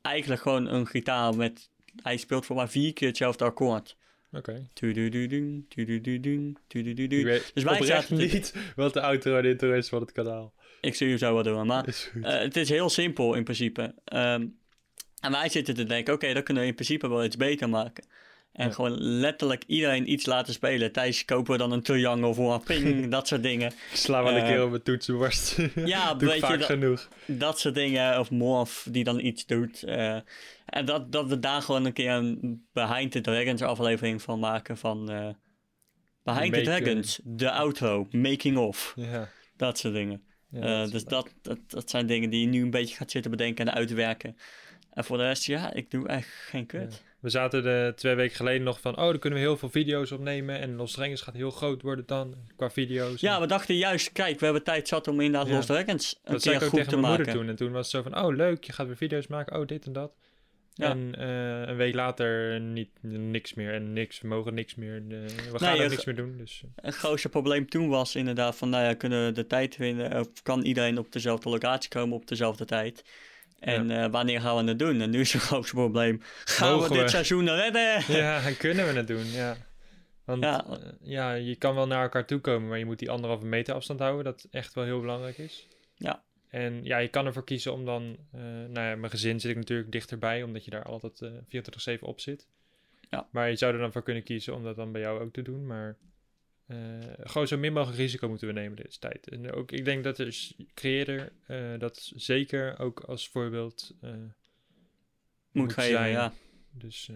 Speaker 3: eigenlijk gewoon een gitaar met... Hij speelt voor maar vier keer hetzelfde akkoord.
Speaker 2: Oké.
Speaker 3: Dus wij zaten te-
Speaker 2: niet wat de outro en intro is van het kanaal.
Speaker 3: Ik zie je zo wel doen, maar eh, het is heel simpel in principe. Ehm, en wij zitten te denken, oké, dat kunnen we in principe wel iets beter maken. En
Speaker 2: Ja.
Speaker 3: gewoon letterlijk iedereen iets laten spelen. Thijs kopen we dan een triangle voor een ping, [LAUGHS] dat soort dingen.
Speaker 2: sla wel een
Speaker 3: eh,
Speaker 2: keer op mijn toetsenborst. [LAUGHS]
Speaker 3: Ja, [LAUGHS]
Speaker 2: Doe
Speaker 3: weet je,
Speaker 2: vaak genoeg.
Speaker 3: dat soort dingen. Of Morph die dan iets doet. eh, en dat, dat we daar gewoon een keer een Behind the Dragons aflevering van maken. Van eh, Behind the Dragons, de outro, making of.
Speaker 2: Ja.
Speaker 3: Dat soort dingen.
Speaker 2: ja dat is
Speaker 3: dus dat, dat, dat zijn dingen die je nu een beetje gaat zitten bedenken en uitwerken. En voor de rest, ja, ik doe echt geen kut.
Speaker 2: We zaten er twee weken geleden nog van, oh, dan kunnen we heel veel video's opnemen. En Los Drengers gaat heel groot worden dan, qua video's.
Speaker 3: Ja,
Speaker 2: En
Speaker 3: we dachten juist, kijk, we hebben tijd zat om inderdaad
Speaker 2: Ja.
Speaker 3: Lost Dragons een
Speaker 2: dat zei
Speaker 3: keer
Speaker 2: ik ook
Speaker 3: goed
Speaker 2: tegen
Speaker 3: te
Speaker 2: mijn
Speaker 3: maken.
Speaker 2: moeder toen. En toen was het zo van, oh, leuk, je gaat weer video's maken. Oh, dit en dat.
Speaker 3: Ja.
Speaker 2: En eh, een week later niet, niks meer. En niks, we mogen niks meer. eh, we gaan ook niks meer doen. Dus eh,
Speaker 3: Een grootste probleem toen was inderdaad van, nou ja, kunnen we de tijd vinden, of kan iedereen op dezelfde locatie komen op dezelfde tijd? En eh, wanneer gaan we het doen? En nu is het grootste probleem, gaan
Speaker 2: Mogen
Speaker 3: we dit
Speaker 2: we?
Speaker 3: seizoen redden?
Speaker 2: ja, en kunnen we het doen, ja. Want
Speaker 3: Ja.
Speaker 2: ja. ja, je kan wel naar elkaar toe komen, maar je moet die anderhalve meter afstand houden, dat echt wel heel belangrijk is.
Speaker 3: Ja.
Speaker 2: En ja, je kan ervoor kiezen om dan, eh nou ja, mijn gezin zit ik natuurlijk dichterbij, omdat je daar altijd eh 24-7 op zit.
Speaker 3: Ja.
Speaker 2: Maar je zou er dan voor kunnen kiezen om dat dan bij jou ook te doen, maar eh, gewoon zo min mogelijk risico moeten we nemen deze tijd. En ook, ik denk dat de s- creator eh, dat zeker ook als voorbeeld eh,
Speaker 3: Moet,
Speaker 2: moet
Speaker 3: geven,
Speaker 2: zijn.
Speaker 3: ja.
Speaker 2: dus...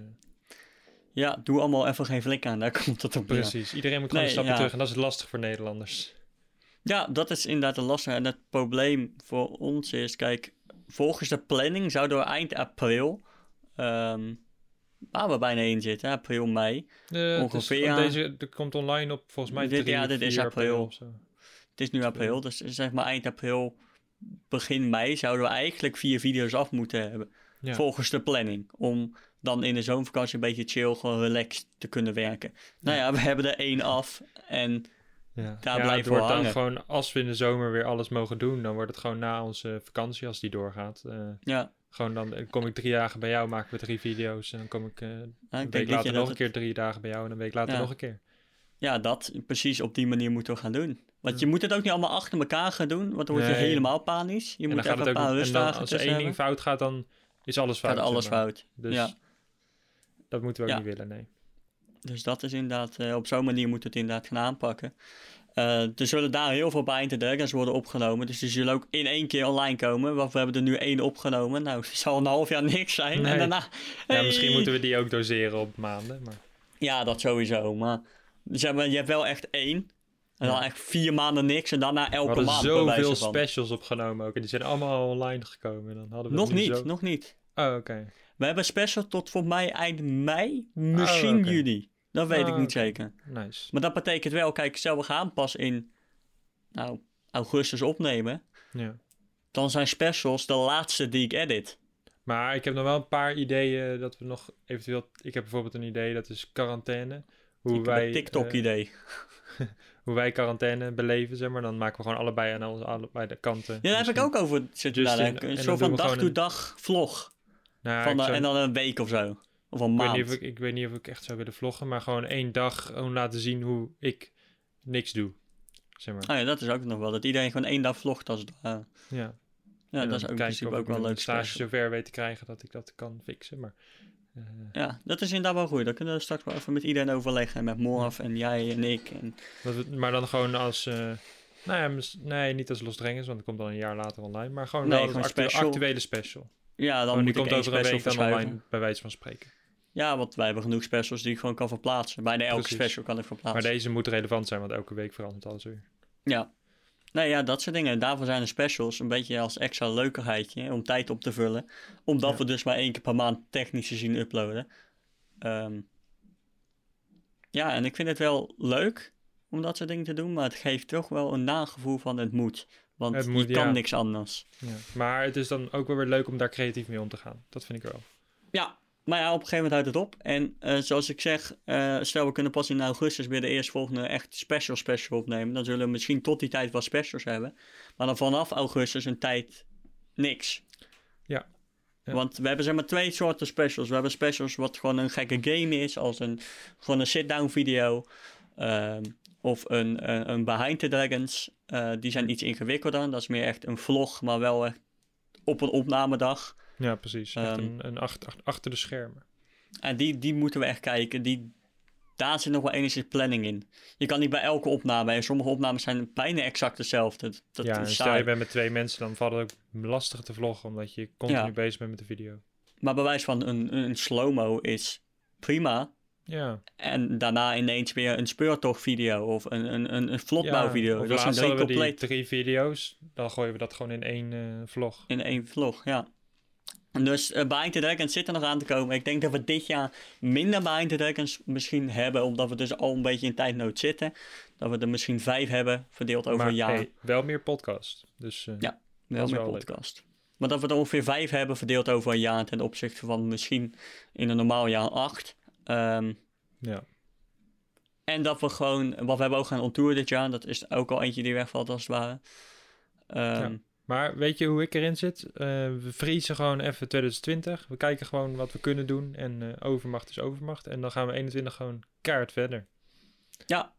Speaker 3: Ja, doe allemaal even geen flik aan, daar [LAUGHS] komt het op.
Speaker 2: Precies, iedereen moet gewoon
Speaker 3: Nee,
Speaker 2: een stapje
Speaker 3: ja.
Speaker 2: terug en dat is lastig voor Nederlanders.
Speaker 3: Ja, dat is inderdaad een lastige. En het probleem voor ons is, kijk, volgens de planning zouden we eind april, waar we bijna in zitten, hè, april, mei.
Speaker 2: Eh,
Speaker 3: Ongeveer,
Speaker 2: deze komt online op volgens mij
Speaker 3: Dit-
Speaker 2: 3,
Speaker 3: ja, dit is
Speaker 2: 4
Speaker 3: april.
Speaker 2: zo.
Speaker 3: Het is nu april, dus zeg maar eind april, begin mei zouden we eigenlijk vier video's af moeten hebben.
Speaker 2: Ja.
Speaker 3: Volgens de planning. Om dan in de zomervakantie een beetje chill, gewoon relaxed te kunnen werken. Nou ja, we hebben er één af en
Speaker 2: Ja.
Speaker 3: Daar
Speaker 2: ja,
Speaker 3: blijven we
Speaker 2: wordt dan
Speaker 3: hangen.
Speaker 2: gewoon, als we in de zomer weer alles mogen doen, dan wordt het gewoon na onze vakantie, als die doorgaat. eh,
Speaker 3: ja,
Speaker 2: gewoon dan kom ik drie dagen bij jou, maken we drie video's. En dan kom ik eh,
Speaker 3: nou,
Speaker 2: een week later nog een
Speaker 3: het-
Speaker 2: keer drie dagen bij jou en een week later
Speaker 3: Ja.
Speaker 2: nog een keer.
Speaker 3: Ja, dat precies op die manier moeten we gaan doen. Want je moet het ook niet allemaal achter elkaar gaan doen, want dan word je
Speaker 2: Nee.
Speaker 3: helemaal panisch. Je
Speaker 2: en
Speaker 3: moet even
Speaker 2: het
Speaker 3: een paar rustdagen
Speaker 2: als er één ding fout gaat, dan is alles fout.
Speaker 3: Gaat alles
Speaker 2: zeg maar.
Speaker 3: fout.
Speaker 2: Dus
Speaker 3: Ja.
Speaker 2: dat moeten we ook
Speaker 3: Ja.
Speaker 2: niet willen, nee.
Speaker 3: Dus dat is inderdaad, eh, op zo'n manier moeten we het inderdaad gaan aanpakken. Eh, er zullen daar heel veel Bind the Dragons worden opgenomen. Dus die zullen ook in één keer online komen. Want we hebben er nu één opgenomen. Nou, [LAUGHS] het zal een half jaar niks zijn.
Speaker 2: Nee.
Speaker 3: En daarna...
Speaker 2: Ja, misschien moeten we die ook doseren op maanden, maar...
Speaker 3: Ja, dat sowieso. Maar zeg maar, je hebt wel echt één. En dan
Speaker 2: Ja.
Speaker 3: echt vier maanden niks. En daarna
Speaker 2: We
Speaker 3: elke
Speaker 2: hadden
Speaker 3: maand bij wijze
Speaker 2: zoveel
Speaker 3: van.
Speaker 2: specials opgenomen ook. En die zijn allemaal online gekomen. En dan hadden we
Speaker 3: Nog niet,
Speaker 2: zo-
Speaker 3: nog niet.
Speaker 2: Oh, oké.
Speaker 3: We hebben special tot voor mij eind mei. Misschien
Speaker 2: Oh,
Speaker 3: juli. Dat weet ik niet
Speaker 2: oké.
Speaker 3: zeker.
Speaker 2: Nice.
Speaker 3: Maar dat betekent wel, kijk, stel we gaan pas in nou, augustus opnemen.
Speaker 2: Ja.
Speaker 3: Dan zijn specials de laatste die ik edit.
Speaker 2: Maar ik heb nog wel een paar ideeën dat we nog eventueel... Ik heb bijvoorbeeld een idee, dat is quarantaine. Hoe
Speaker 3: ik
Speaker 2: wij,
Speaker 3: TikTok-idee.
Speaker 2: eh, [LAUGHS] hoe wij quarantaine beleven, zeg maar. Dan maken we gewoon allebei aan onze, allebei de kanten.
Speaker 3: ja, daar heb ik ook over zitten
Speaker 2: Justin,
Speaker 3: nadenken. Een
Speaker 2: en
Speaker 3: soort van dag-to-dag vlog.
Speaker 2: Nou,
Speaker 3: Van
Speaker 2: ik
Speaker 3: de-
Speaker 2: zou-
Speaker 3: en dan een week of zo. Of een
Speaker 2: ik, weet
Speaker 3: maand.
Speaker 2: niet of ik, ik weet niet of ik echt zou willen vloggen, maar gewoon één dag gewoon laten zien hoe ik niks doe. Zeg maar.
Speaker 3: Oh ja, dat is ook nog wel. Dat iedereen gewoon één dag vlogt als het.
Speaker 2: Ja.
Speaker 3: Ja, dat is ook in principe ook
Speaker 2: ik
Speaker 3: wel een leuk
Speaker 2: stage zover weet te krijgen dat ik dat kan fixen. Maar, eh,
Speaker 3: Ja, dat is inderdaad wel goed. Dan kunnen we straks wel even met iedereen overleggen. Met Morf en jij en ik. En...
Speaker 2: we- maar dan gewoon als... eh, nou ja, nee, niet als Los Drengers, want dat komt dan een jaar later online. Maar gewoon
Speaker 3: Nee, gewoon
Speaker 2: actu-
Speaker 3: special.
Speaker 2: actuele special.
Speaker 3: Ja, dan moet
Speaker 2: die
Speaker 3: ik
Speaker 2: komt over een week dan online, bij wijze van spreken.
Speaker 3: Ja, want wij hebben genoeg specials die ik gewoon kan verplaatsen. Bijna elke
Speaker 2: Precies.
Speaker 3: special kan ik
Speaker 2: Maar
Speaker 3: verplaatsen.
Speaker 2: deze moet relevant zijn, want elke week verandert alles weer.
Speaker 3: Ja. Nou ja, dat soort dingen. Daarvoor zijn de specials een beetje als extra leukigheidje om tijd op te vullen. Omdat
Speaker 2: Ja.
Speaker 3: we dus maar één keer per maand technisch gezien uploaden. Ehm, ja, en ik vind het wel leuk om dat soort dingen te doen. Maar het geeft toch wel een nagevoel van het moet. Want
Speaker 2: Het moet,
Speaker 3: je kan
Speaker 2: ja.
Speaker 3: niks anders.
Speaker 2: Ja. Maar het is dan ook wel weer leuk om daar creatief mee om te gaan. Dat vind ik wel.
Speaker 3: Ja, maar ja, op een gegeven moment houdt het op. En eh, zoals ik zeg, eh, stel we kunnen pas in augustus weer de eerstvolgende echt special special opnemen. Dan zullen we misschien tot die tijd wel specials hebben. Maar dan vanaf augustus een tijd niks.
Speaker 2: Ja. Ja.
Speaker 3: Want we hebben zeg maar twee soorten specials. We hebben specials wat gewoon een gekke game is, als een, gewoon een sit-down video. ehm, of een, een, een Behind the Dragons. Eh, die zijn iets ingewikkelder. Dat is meer echt een vlog, maar wel echt op een opnamedag.
Speaker 2: Ja, precies.
Speaker 3: Ehm,
Speaker 2: een, een achter, achter- achter de schermen.
Speaker 3: En die, die moeten we echt kijken. Die, daar zit nog wel enigszins planning in. Je kan niet bij elke opname. En sommige opnames zijn bijna exact hetzelfde. Dat, dat
Speaker 2: ja,
Speaker 3: is
Speaker 2: stel je bent met twee mensen, dan valt het ook lastig te vloggen, omdat je continu
Speaker 3: Ja.
Speaker 2: bezig bent met de video.
Speaker 3: Maar bij wijze van een, een slow-mo is prima.
Speaker 2: Ja,
Speaker 3: En daarna ineens weer een speurtochtvideo of een, een, een, een vlogbouwvideo.
Speaker 2: of
Speaker 3: dat
Speaker 2: we die
Speaker 3: compleet
Speaker 2: drie video's, dan gooien we dat gewoon in één eh, vlog.
Speaker 3: in één vlog, ja. Dus uh, Behind the Dragons zit er nog aan te komen. Ik denk dat we dit jaar minder Behind the Dragons misschien hebben, omdat we dus al een beetje in tijdnood zitten. Dat we er misschien vijf hebben, verdeeld over
Speaker 2: maar
Speaker 3: een jaar.
Speaker 2: hey, wel meer podcast. Dus eh,
Speaker 3: Ja. Wel meer
Speaker 2: wel leuk.
Speaker 3: podcast. Maar dat we er ongeveer vijf hebben verdeeld over een jaar ten opzichte van misschien in een normaal jaar acht. Ehm,
Speaker 2: ja.
Speaker 3: en dat we gewoon, wat we hebben ook gaan on tour dit jaar, dat is ook al eentje die wegvalt als het ware. Ehm,
Speaker 2: Ja. Maar weet je hoe ik erin zit? Eh, we vriezen gewoon even 2020. We kijken gewoon wat we kunnen doen. En eh, overmacht is overmacht. En dan gaan we 21 gewoon kaart verder.
Speaker 3: Ja,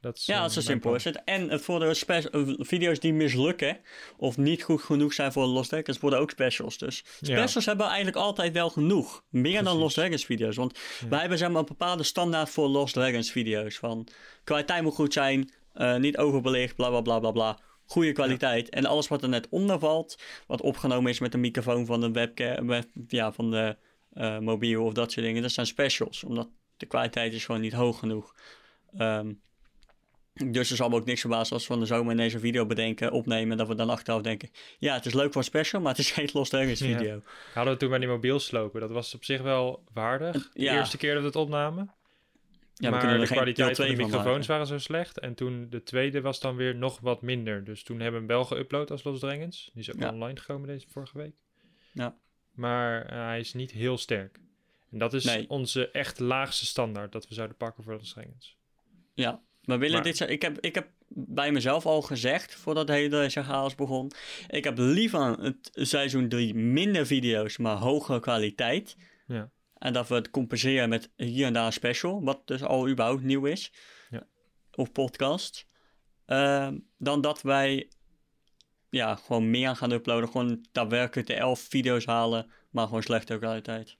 Speaker 2: Dat is,
Speaker 3: ja,
Speaker 2: eh,
Speaker 3: dat is simpel. Is het. En het voor de video's die mislukken of niet goed genoeg zijn voor Lost Dragons, worden ook specials. Dus
Speaker 2: Ja.
Speaker 3: specials hebben we eigenlijk altijd wel genoeg. Meer dan. Lost Dragons video's. Want
Speaker 2: Ja.
Speaker 3: wij hebben zeg maar een bepaalde standaard voor Lost Dragons video's. Van kwaliteit moet goed zijn, niet overbelicht, bla bla bla bla bla. Goede kwaliteit. En alles wat er net onder valt, wat opgenomen is met de microfoon van de webcam, ja, van de eh, mobiel of dat soort dingen, dat zijn specials. Omdat de kwaliteit is gewoon niet hoog genoeg. Ehm, dus er zal me ook niks verbazen als we van de zomer ineens een video bedenken, opnemen, dat we dan achteraf denken, ja, het is leuk voor een special, maar het is [LAUGHS] geen Lost Dragons
Speaker 2: Ja.
Speaker 3: video.
Speaker 2: Hadden we toen bij die mobiel slopen. Dat was op zich wel waardig. De
Speaker 3: Ja.
Speaker 2: eerste keer dat we het opnamen.
Speaker 3: Ja,
Speaker 2: maar de kwaliteit van de
Speaker 3: 2 van
Speaker 2: microfoons waren zo slecht. En toen de tweede was dan weer nog wat minder. Dus toen hebben we hem wel geüpload als Los Dragons. Die is ook
Speaker 3: Ja.
Speaker 2: online gekomen deze vorige week.
Speaker 3: Ja.
Speaker 2: Maar eh, hij is niet heel sterk. En dat is
Speaker 3: Nee.
Speaker 2: onze echt laagste standaard dat we zouden pakken voor Los Dragons.
Speaker 3: Ja, we willen
Speaker 2: Maar-
Speaker 3: dit... zo- Ik heb, ik heb bij mezelf al gezegd, voordat de hele chaos begon, ik heb liever het seizoen 3 minder video's, maar hogere kwaliteit.
Speaker 2: Ja.
Speaker 3: En dat we het compenseren met hier en daar een special, wat dus al überhaupt nieuw is.
Speaker 2: Ja.
Speaker 3: Of podcast. Ehm, dan dat wij ja, gewoon meer gaan uploaden. Gewoon daadwerkelijk de 11 video's halen, maar gewoon slechte kwaliteit.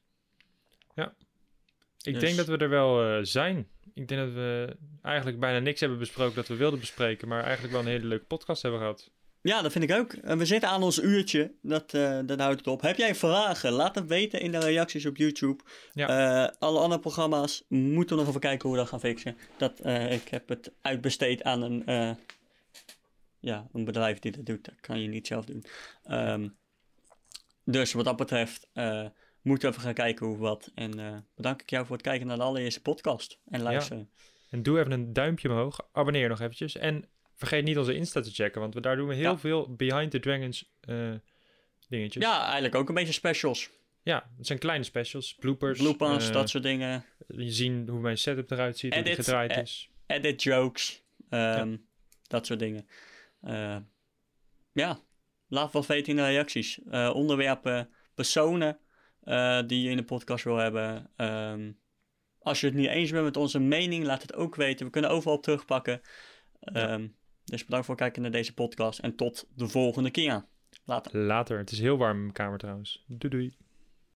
Speaker 2: Ik
Speaker 3: Dus-
Speaker 2: denk dat we er wel eh, zijn. Ik denk dat we eigenlijk bijna niks hebben besproken dat we wilden bespreken. Maar eigenlijk wel een hele leuke podcast hebben gehad.
Speaker 3: Ja, dat vind ik ook. En we zitten aan ons uurtje. Dat, eh, dat houdt het op. Heb jij vragen? Laat het weten in de reacties op YouTube.
Speaker 2: Ja.
Speaker 3: Eh, alle andere programma's moeten we nog even kijken hoe we dat gaan fixen. Dat, eh, ik heb het uitbesteed aan een, eh, ja, een bedrijf die dat doet. Dat kan je niet zelf doen. Ehm, dus wat dat betreft eh, moeten we even gaan kijken hoe wat. En eh, bedank ik jou voor het kijken naar de allereerste podcast. En luisteren.
Speaker 2: En doe even een duimpje omhoog. Abonneer nog eventjes. En vergeet niet onze Insta te checken. Want we, daar doen we heel
Speaker 3: Ja.
Speaker 2: veel Behind the Dragons eh, dingetjes.
Speaker 3: Ja, eigenlijk ook een beetje specials.
Speaker 2: Ja, het zijn kleine specials. Bloopers.
Speaker 3: Bloopers,
Speaker 2: eh,
Speaker 3: dat soort dingen.
Speaker 2: Je zien hoe mijn setup eruit ziet. hoe die
Speaker 3: Edits,
Speaker 2: gedraaid
Speaker 3: eh,
Speaker 2: is.
Speaker 3: edit jokes, ehm, dat soort dingen. Ja, laat wat weten in de reacties. Onderwerpen, personen die je in de podcast wil hebben. Ehm, als je het niet eens bent met onze mening, laat het ook weten. We kunnen overal terugpakken. Ehm, Dus bedankt voor het kijken naar deze podcast en tot de volgende keer. Later.
Speaker 2: Later. Het is heel warm in mijn kamer trouwens. Doei doei.